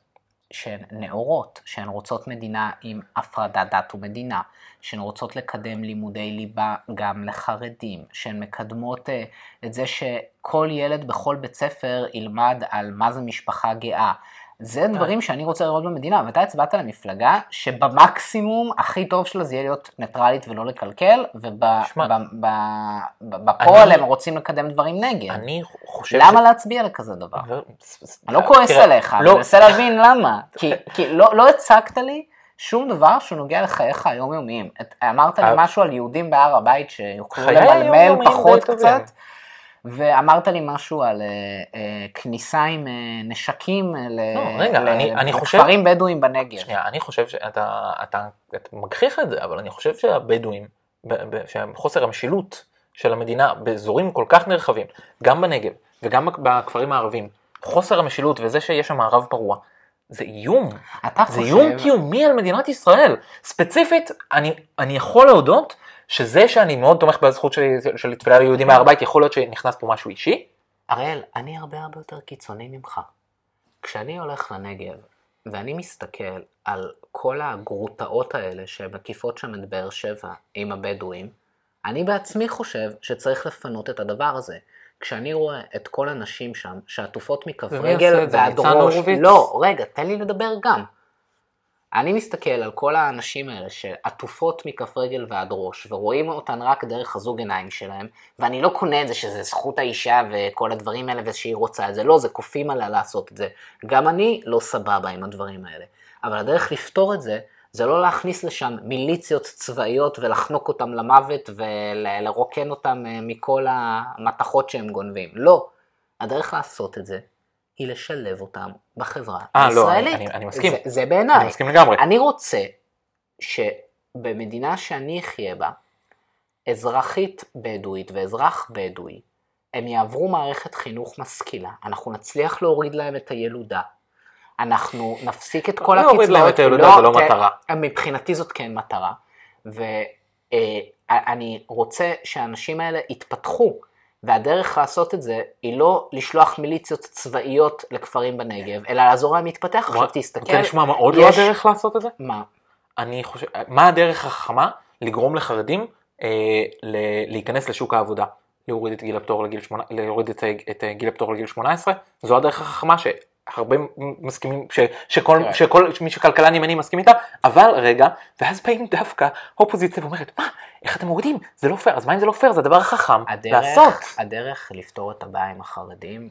שהן נאורות, שהן רוצות מדינה עם הפרדת דת ומדינה, שהן רוצות לקדם לימודי ליבה גם לחרדים, שהן מקדמות אה, את זה שכל ילד בכל בית ספר ילמד על מה זה משפחה גאה. זה דברים שאני רוצה לראות במדינה, ואתה הצבעת למפלגה שבמקסימום הכי טוב שלה זה יהיה להיות ניטרלית ולא לקלקל, ובפועל אני- הם רוצים לקדם דברים נגד. אני חושב... למה להצביע לכזה דבר? אני לא כועס עליך, אני לא, מנסה להבין למה. כי, לא, לא הצגת לי שום דבר שהוא נוגע לחייך היומיומיים. אמרת לי אה. משהו על יהודים בהר הבית שיוכלו למלמל פחות. קצת, ואמרת לי משהו על אה, אה, כניסה עם אה, נשקים לא, לכפרים בדואים בנגב. שנייה, אני חושב שאתה אתה, אתה מגחיך את זה, אבל אני חושב שהבדואים, שחוסר המשילות של המדינה באזורים כל כך נרחבים, גם בנגב וגם בכפרים הערבים, חוסר המשילות וזה שיש שם מערב פרוע, זה איום. אתה זה איום חושב, קיומי על מדינת ישראל. ספציפית, אני, אני יכול להודות שזה שאני מאוד תומך בזכות שלי של תפילה ליהודים בהר הבית, יכול להיות שנכנס פה משהו אישי. אראל, אני הרבה הרבה יותר קיצוני ממך. כשאני הולך לנגב, ואני מסתכל על כל הגרוטאות האלה שמקיפות שם את באר שבע עם הבדואים, אני בעצמי חושב שצריך לפנות את הדבר הזה. כשאני רואה את כל הנשים שם שעטופות מכף רגל? ועד ראש? לא, רגע, תן לי לדבר גם. אני מסתכל על כל האנשים האלה שעטופות מכף רגל ועד ראש, ורואים אותן רק דרך הזוג עיניים שלהם, ואני לא קונה את זה שזה זכות האישה וכל הדברים האלה ושהיא רוצה את זה, לא, זה כופים עליה לעשות את זה. גם אני לא סבבה עם הדברים האלה. אבל הדרך לפתור את זה, זה לא להכניס לשם מיליציות צבאיות ולחנוק אותם למוות ולרוקן אותם אה, מכל המתכות שהם גונבים. לא. הדרך לעשות את זה היא לשלב אותם בחברה אה, לא, הישראלית. אני- אני מסכים. זה, זה בעיניי. אני מסכים לגמרי. אני רוצה שבמדינה שאני אחיה בה, אזרחית בדואית ואזרח בדואי, הם יעברו מערכת חינוך משכילה, אנחנו נצליח להוריד להם את הילודה, אנחנו נפסיק את כל להוריד הקצבאות. להם את הילודה זה לא ת- מטרה. מבחינתי זאת כן מטרה, ואני רוצה שהאנשים האלה יתפתחו, והדרך לעשות את זה היא לא לשלוח מיליציות צבאיות לכפרים בנגב, אלא לעזור להם להתפתח. עכשיו תסתכל, רוצה לשמוע מה עוד לא הדרך לעשות את זה? מה? אני חושב, מה הדרך החכמה לגרום לחרדים אה, ל- להיכנס לשוק העבודה? להוריד את גיל הפטור לגיל שמונה, להוריד את, את גיל הפטור לגיל 18, זו הדרך החכמה שהרבה מסכימים, ש, שכל, תראה. שכל מי שכלכלן ימני מסכים איתה, אבל רגע, ואז באים דווקא אופוזיציה ואומרת, מה, איך אתם מורידים? זה לא פייר, אז מה אם זה לא פייר? זה הדבר החכם הדרך, לעשות. הדרך לפתור את הבעיה עם החרדים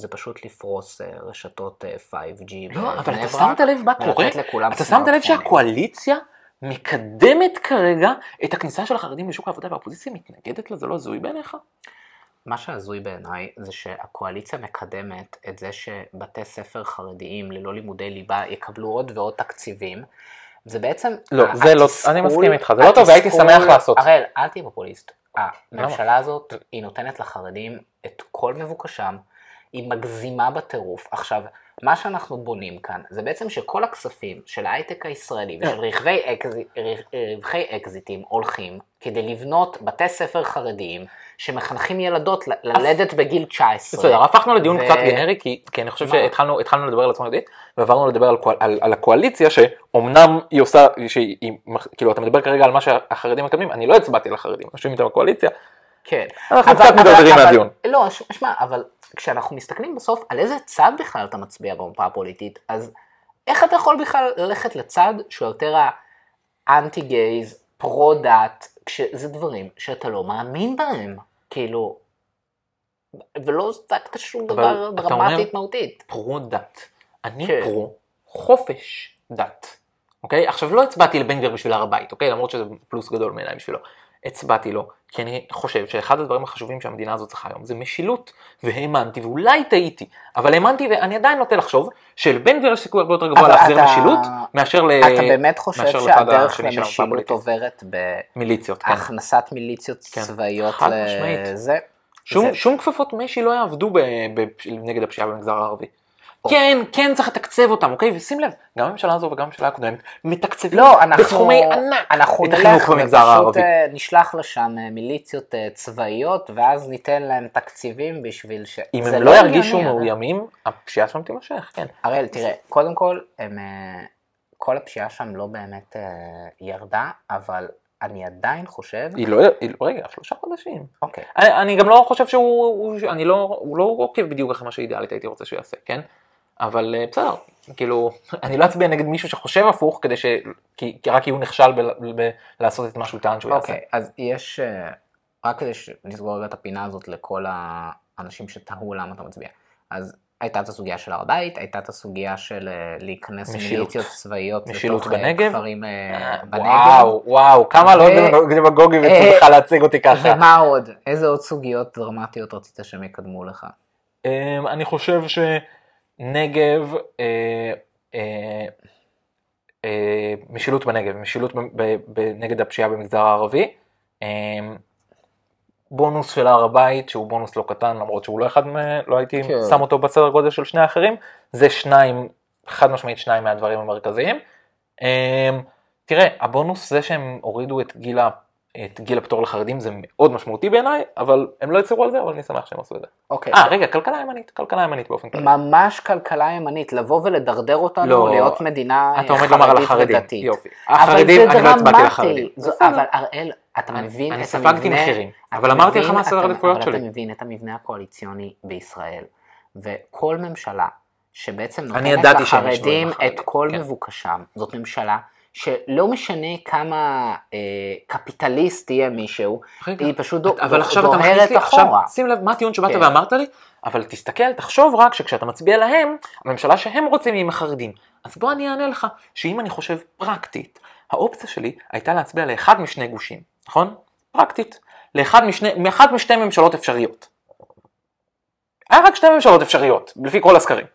זה פשוט לפרוס אה, רשתות אה, 5G לא, אבל אתה שמת לב מה קורה? אתה שמת לב. שהקואליציה מקדמת כרגע את הכניסה של החרדים לשוק העבודה והאופוזיציה מתנגדת לזה, לא הזוי בעיניך? מה שהזוי בעיניי זה שהקואליציה מקדמת את זה שבתי ספר חרדיים ללא לימודי ליבה יקבלו עוד ועוד תקציבים. זה בעצם... לא, ה- זה לא- אני מסכים איתך, זה לא טוב, והייתי התסכול- שמח לעשות. הראל, אל תהיה פופוליסט. הממשלה הזאת, היא נותנת לחרדים את כל מבוקשם, היא מגזימה בטירוף. עכשיו, מה שאנחנו בונים כאן, זה בעצם שכל הכספים של ההייטק הישראלי ושל רכבי, אקז... רווחי אקזיטים הולכים כדי לבנות בתי ספר חרדיים שמחנכים ילדות ללדת בגיל 19. בסדר, הפכנו לדיון ו- קצת גנרי, כי כי אני חושב מה? שהתחלנו התחלנו לדבר על יהודית, ועברנו לדבר על על- על הקואליציה, שאומנם היא עושה, שהיא, היא- כאילו אתה מדבר כרגע על מה שהחרדים מקדמים, אני לא הצבעתי לחרדים, יושבים איתם בקואליציה, כן. אנחנו קצת מדרדרים אבל- מהדיון. לא, שמע, אבל כשאנחנו מסתכלים בסוף על איזה צד בכלל אתה מצביע במפה הפוליטית, אז איך אתה יכול בכלל ללכת לצד שהוא יותר האנטי גייז, פרו דת, כשזה דברים שאתה לא מאמין בהם, כאילו, ולא הצגת שום דבר הכי מהותית. פרו דת. אני כן. פרו חופש דת. אוקיי? עכשיו לא הצבעתי לבן גביר בשביל הר הבית, אוקיי? למרות שזה פלוס גדול מעיניי בשבילו. הצבעתי לו, כי אני חושב שאחד הדברים החשובים שהמדינה הזאת צריכה היום זה משילות, והאמנתי, ואולי טעיתי, אבל האמנתי ואני עדיין נוטה לחשוב שלבן גביר יש סיכוי הרבה יותר גבוה להחזיר אתה- משילות, מאשר ל... אתה באמת חושב שהדרך השני למשילות. עוברת מיליציות, כן. בהכנסת מיליציות כן. צבאיות חד משמעית. לזה? שום, זה- שום כפפות משי לא יעבדו ב, ב, נגד הפשיעה במגזר הערבי. כן, כן צריך לתקצב אותם, אוקיי? ושים לב, גם הממשלה הזו וגם הממשלה הקודמת מתקצבים לא, אנחנו, בסכומי ענק אנחנו את החינוך במגזר הערבי. אה, נשלח לשם אה, מיליציות אה, צבאיות, ואז ניתן להם תקציבים בשביל ש... אם הם לא הגיוני, ירגישו. מאוימים, הפשיעה שם תימשך, כן. הראל, תראה, קודם כל, הם, כל הפשיעה שם לא באמת ירדה, אבל אני עדיין חושב... היא לא, היא לא, רגע, שלושה חודשים. אוקיי. אני, אני גם לא חושב שהוא, הוא, אני לא, הוא לא עוקב בדיוק אחרי מה שאידיאלית הייתי רוצה שהוא יעשה, כן? אבל אה, בסדר, כאילו, אני לא אצביע נגד מישהו שחושב הפוך, כדי ש... כי, כי רק כי הוא נכשל ב, ב, לעשות את מה שהוא טען שהוא יעשה. אוקיי, אז יש, אה, רק כדי שנסגור רגע את הפינה הזאת לכל האנשים שתהו למה אתה מצביע. אז הייתה את הסוגיה של הר הבית, הייתה את הסוגיה של אה, להיכנס. מיליציות צבאיות לתוך אה, בנגב? כפרים אה, בנגב. וואו, וואו, כמה לא ו- דמגוגי אה, וצריך להציג אותי ככה. ומה עוד? איזה עוד סוגיות דרמטיות רצית שהם יקדמו לך? אמ, אני חושב שנגב, אה, אה, אה, משילות בנגב, משילות נגד הפשיעה במגזר הערבי, בונוס של הר הבית, שהוא בונוס לא קטן, למרות שהוא לא אחד, מ- לא הייתי כן. שם אותו בסדר גודל של שני האחרים, זה שניים, חד משמעית שניים מהדברים המרכזיים. תראה, הבונוס זה שהם הורידו את גיל, את גיל הפטור לחרדים זה מאוד משמעותי בעיניי, אבל הם לא הצליחו על זה, אבל אני שמח שהם עשו את זה. אוקיי. אה, רגע, כלכלה ימנית, כלכלה ימנית באופן כללי. ממש כלכלה ימנית, לבוא ולדרדר אותנו, לא. להיות מדינה אה, אתה עומד לומר על חרדית החרדים, ודתית. יופי. אבל החרדים, אני לא הצבעתי. לחרדים. זו-. אבל הראל, אתה אני- מבין אני את ספגתי המבנה... מחירים, אתה אבל אמרתי לך מה אתה- העדיפויות אבל שלי. אתה מבין את המבנה הקואליציוני בישראל, וכל ממשלה שבעצם אני נותנת לחרדים את כל כן. מבוקשם, זאת ממשלה שלא משנה כמה אה, קפיטליסט יהיה מישהו, רגע, היא פשוט דו- אבל עכשיו אתה דוהרת מכניס לי, עכשיו אחורה. שים לב מה הטיעון שבאת כן. ואמרת לי, אבל תסתכל, תחשוב רק שכשאתה מצביע להם, הממשלה שהם רוצים היא עם החרדים. אז בוא אני אענה לך, שאם אני חושב פרקטית, האופציה שלי הייתה להצביע לאחד משני גושים, נכון? פרקטית. לאחד משני, מאחד משתי ממשלות אפשריות. היה רק שתי ממשלות אפשריות, לפי כל הסקרים.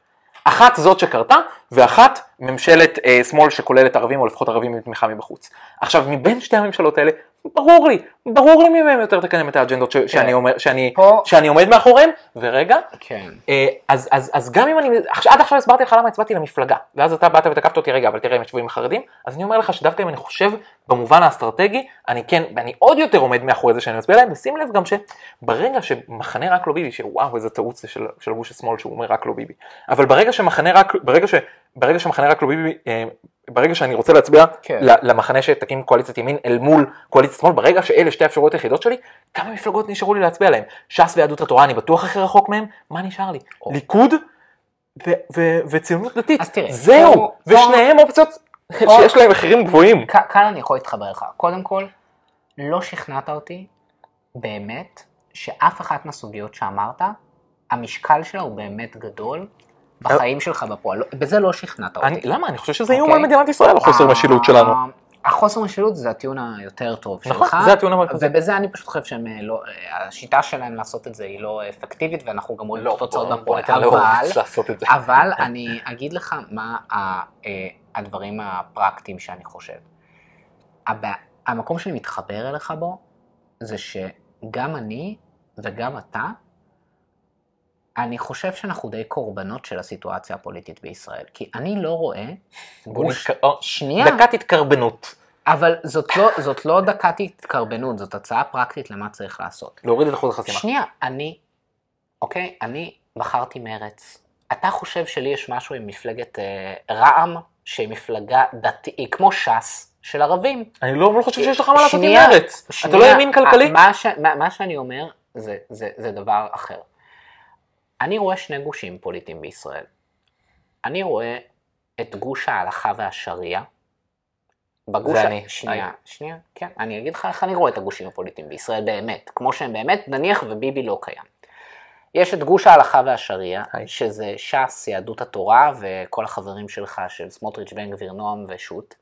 אחת זאת שקרתה, ואחת ממשלת אה, שמאל שכוללת ערבים, או לפחות ערבים עם תמיכה מבחוץ. עכשיו, מבין שתי הממשלות האלה, ברור לי, ברור לי מי מהם יותר תקדם את האג'נדות ש- שאני, אומר, שאני, פה- שאני עומד מאחוריהם, ורגע, כן. אה, אז, אז, אז גם אם אני, עד עכשיו הסברתי לך למה הצבעתי למפלגה, ואז אתה באת ותקפת אותי, רגע, אבל תראה, הם ישבו עם החרדים, אז אני אומר לך שדווקא אם אני חושב במובן האסטרטגי, אני כן, ואני עוד יותר עומד מאחורי זה שאני מצביע להם, ושים לב גם שברגע שמחנה רק לא ביבי, שוואו, איזה טעות זה של, של גוש השמאל שהוא אומר רק לא ביבי, אבל ברגע שמחנה רק, ברגע, ש, ברגע שמחנה רק לא ביבי, אה, ברגע שאני רוצה להצביע כן. למחנה שתקים קואליציית ימין אל מול קואליציית שמאל, ברגע שאלה שתי האפשרויות היחידות שלי, כמה מפלגות נשארו לי להצביע להם? ש"ס ויהדות התורה, אני בטוח הכי רחוק מהם, מה נשאר לי? או. ליכוד ו- ו- וציונות דתית, אז תראה, זהו, פה- ושניהם אופציות שיש להם מחירים גבוהים. כ- כאן אני יכול להתחבר לך. קודם כל, לא שכנעת אותי באמת שאף אחת מהסוגיות שאמרת, המשקל שלה הוא באמת גדול בחיים שלך בפועל. בזה לא שכנעת אותי. למה? אני חושב שזה איום אוקיי. על מדינת ישראל, החוסר אה, משילות שלנו. החוסר משילות זה הטיעון היותר טוב נכון, שלך. זה הטיעון המרכזי. ובזה אני פשוט חושב שהם אה, לא, אה, השיטה שלהם לעשות את זה היא לא אפקטיבית ואנחנו גם רואים תוצאות לא, בוא בפועל. אבל, אני אגיד לך מה אה, הדברים הפרקטיים שאני חושב. המקום שאני מתחבר אליך בו, זה שגם אני וגם אתה, אני חושב שאנחנו די קורבנות של הסיטואציה הפוליטית בישראל. כי אני לא רואה גוש... נתק- שנייה. דקת התקרבנות. אבל זאת לא, זאת לא דקת התקרבנות, זאת הצעה פרקטית למה צריך לעשות. להוריד את אחוז החסימה. שנייה, אני, אוקיי, אני בחרתי מרץ. אתה חושב שלי יש משהו עם מפלגת אה, רע"מ, שהיא מפלגה דתית, היא כמו ש"ס של ערבים. אני לא לא חושב שיש לך מה לעשות עם שנייה, מרץ. אתה לא ימין כלכלי? מה, ש, מה, מה שאני אומר זה, זה, זה דבר אחר. אני רואה שני גושים פוליטיים בישראל. אני רואה את גוש ההלכה והשריעה. בגוש זה אני. שנייה, היי. שנייה, כן, אני אגיד לך איך אני רואה את הגושים הפוליטיים בישראל באמת, כמו שהם באמת, נניח וביבי לא קיים. יש את גוש ההלכה והשריעה. שזה ש"ס, יהדות התורה וכל החברים שלך של סמוטריץ', בן גביר, נועם ושות',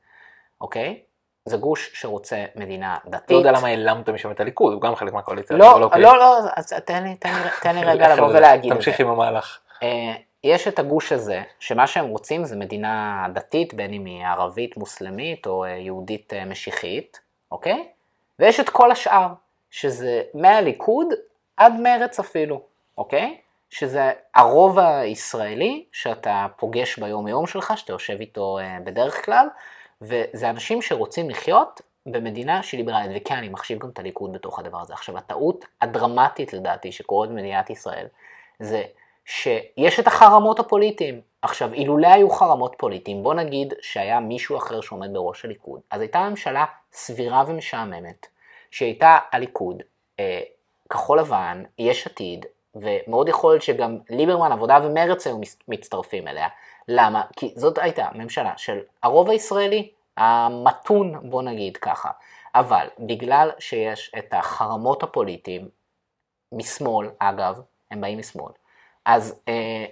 אוקיי? זה גוש שרוצה מדינה דתית. לא יודע למה העלמת משם את הליכוד, הוא גם חלק מהקואליציה. לא, אבל לא, אוקיי. לא, אז תן לי, תן לי, תן לי רגע לבוא ולהגיד את זה. תמשיך עם המהלך. אה, יש את הגוש הזה, שמה שהם רוצים זה מדינה דתית, בין אם היא ערבית מוסלמית או אה, יהודית אה, משיחית, אוקיי? ויש את כל השאר, שזה מהליכוד עד מרץ אפילו, אוקיי? שזה הרוב הישראלי שאתה פוגש ביום יום שלך, שאתה יושב איתו בדרך כלל, וזה אנשים שרוצים לחיות במדינה שהיא ליברלית, וכן, אני מחשיב גם את הליכוד בתוך הדבר הזה. עכשיו, הטעות הדרמטית לדעתי שקורית במדינת ישראל, זה שיש את החרמות הפוליטיים. עכשיו, אילולא היו חרמות פוליטיים, בוא נגיד שהיה מישהו אחר שעומד בראש הליכוד, אז הייתה ממשלה סבירה ומשעממת, שהייתה הליכוד, אה, כחול לבן, יש עתיד, ומאוד יכול להיות שגם ליברמן, עבודה ומרץ היו מצטרפים אליה. למה? כי זאת הייתה ממשלה של הרוב הישראלי, המתון, בוא נגיד ככה. אבל בגלל שיש את החרמות הפוליטיים, משמאל, אגב, הם באים משמאל, אז אה,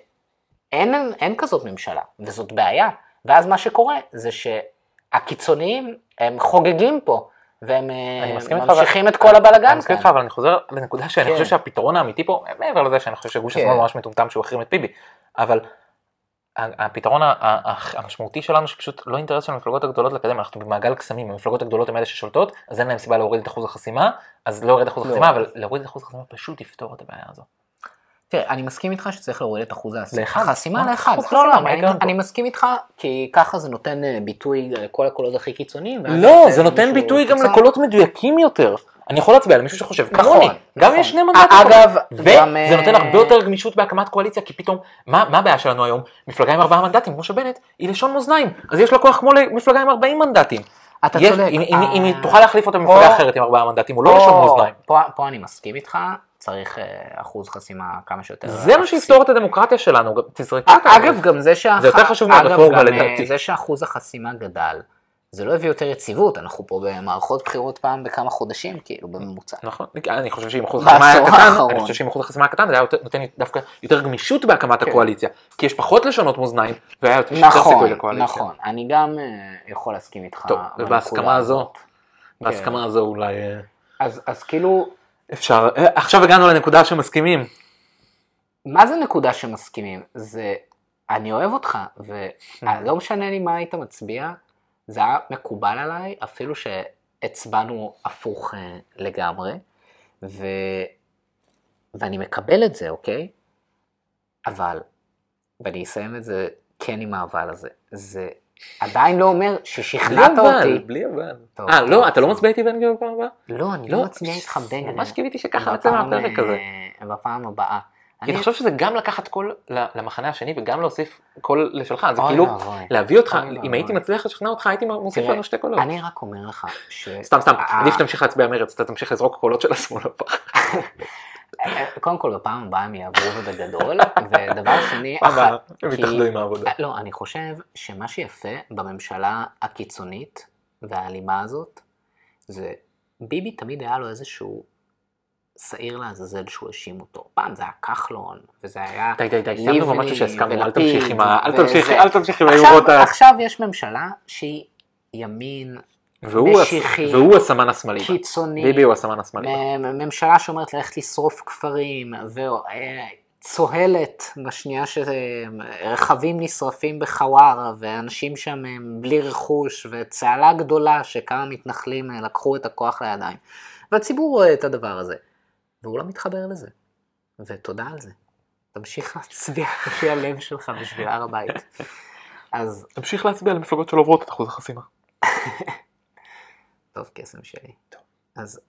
אין, אין כזאת ממשלה, וזאת בעיה. ואז מה שקורה זה שהקיצוניים הם חוגגים פה. והם אה, ממשיכים את כל הבלאגן. אני מסכים איתך, אבל אני חוזר לנקודה שאני חושב כן. שהפתרון האמיתי פה, מעבר לזה שאני חושב שגוש השמאל כן. ממש מטומטם שהוא החרים את ביבי, אבל הפתרון המשמעותי שלנו שפשוט לא אינטרס של המפלגות הגדולות לקדם, אנחנו במעגל קסמים, המפלגות הגדולות הן אלה ששולטות, אז אין להם סיבה להוריד את אחוז החסימה, אז לא את אחוז לא. החסימה, אבל להוריד את אחוז החסימה פשוט יפתור את הבעיה הזו. תראה, אני מסכים איתך שצריך להוריד את אחוז החסימה לאחד. לא, לא, אני מסכים איתך, כי ככה זה נותן אה, ביטוי לכל הקולות הכי קיצוניים. לא, זה נותן ביטוי גם לקולות מדויקים יותר. אני יכול להצביע על מישהו שחושב כמוני, נכון, גם אם יש שני מנדטים, אגב, וזה נותן הרבה אה, יותר גמישות בהקמת קואליציה, כי פתאום, מה הבעיה שלנו היום? מפלגה עם ארבעה מנדטים, כמו שבנט, היא לשון מאזניים, אז יש לה כוח כמו למפלגה עם ארבעים מנדטים. אתה צודק. אם היא תוכל להחליף אותה במפלגה אחרת עם ארבעה מנדטים, הוא לא לשון מאזניים. פה אני מסכים איתך, צריך אה, אחוז חסימה כמה שיותר. זה מה שיפתור את הדמוקרטיה שלנו, תזרקו אותה. אגב, גם זה זה יותר חשוב מהרפורמה לדעתי. זה שאחוז החסימה גדל, זה לא הביא יותר יציבות, אנחנו פה במערכות בחירות פעם בכמה חודשים, כאילו, בממוצע. נכון, אני חושב שאם אחוז החסימה היה קטן, אני חושב שאם אחוז החסימה היה קטן, זה היה נותן דווקא יותר גמישות בהקמת כן. הקואליציה, כי יש פחות לשונות מאזניים, והיה יותר נכון, סיכוי לקואליציה. נכון, אני גם אה, יכול להסכים איתך. טוב, ובהסכמה הזו, בהסכמה הזו אולי... אה, אז כאילו, אפשר, אה, עכשיו הגענו לנקודה שמסכימים. מה זה נקודה שמסכימים? זה, אני אוהב אותך, ולא משנה לי מה היית מצביע, זה היה מקובל עליי, אפילו שהצבענו הפוך אה, לגמרי, ו... ואני מקבל את זה, אוקיי? אבל, ואני אסיים את זה כן עם האבל הזה, זה עדיין לא אומר ששכנעת אותי. בלי אבל, אה, לא, אתה לא מצביע איתי בן גביר בפעם הבאה? לא, אני לא, לא מצביע איתך בן גביר. ממש קיוויתי שככה נצא מהפרק הזה. אה, בפעם הבאה. כי תחשוב שזה גם לקחת קול למחנה השני וגם להוסיף קול לשלך, זה כאילו להביא אותך, אם הייתי מצליח לשכנע אותך הייתי מוסיף לנו שתי קולות. אני רק אומר לך ש... סתם סתם, עדיף שתמשיך להצביע מרץ, אתה תמשיך לזרוק קולות של השמאל הפח. קודם כל בפעם הבאה הם יעברו ובגדול, ודבר שני, הם יתאחדו עם העבודה. לא, אני חושב שמה שיפה בממשלה הקיצונית והאלימה הזאת, זה ביבי תמיד היה לו איזשהו שעיר לעזאזל שהוא האשים אותו. פעם זה היה כחלון, וזה היה די די די, סיימנו במשהו שהסכמנו, אל תמשיך עם ה... אל תמשיך עם היורות ה... עכשיו יש ממשלה שהיא ימין, והוא, משיחי, והוא הסמן השמאלי. קיצוני. ביבי הוא הסמן השמאלי. ממשלה שאומרת ללכת לשרוף כפרים, וצוהלת בשנייה שרכבים נשרפים בחווארה, ואנשים שם בלי רכוש, וצהלה גדולה שכמה מתנחלים לקחו את הכוח לידיים. והציבור רואה את הדבר הזה, והוא לא מתחבר לזה. ותודה על זה. תמשיך להצביע לפי הלב שלך בשביל הר הבית. אז... תמשיך להצביע למפלגות שלא עוברות את אחוז החסימה. טוב, קסם שלי. טוב. אז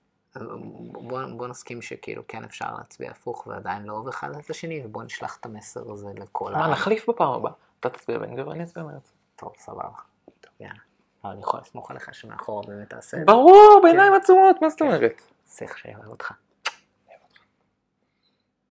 בוא, בוא נסכים שכאילו כן אפשר להצביע הפוך ועדיין לא אוהב אחד את השני, ובוא נשלח את המסר הזה לכל ה... מה, נחליף בפעם הבאה. אתה תצביע בן גביר ואני אצביע מרץ. טוב, סבבה. יאללה. אבל אני יכול לסמוך עליך שמאחורה באמת תעשה את זה. ברור, בעיניים כן. עצומות, מה זאת אומרת? צריך שאוהב אותך.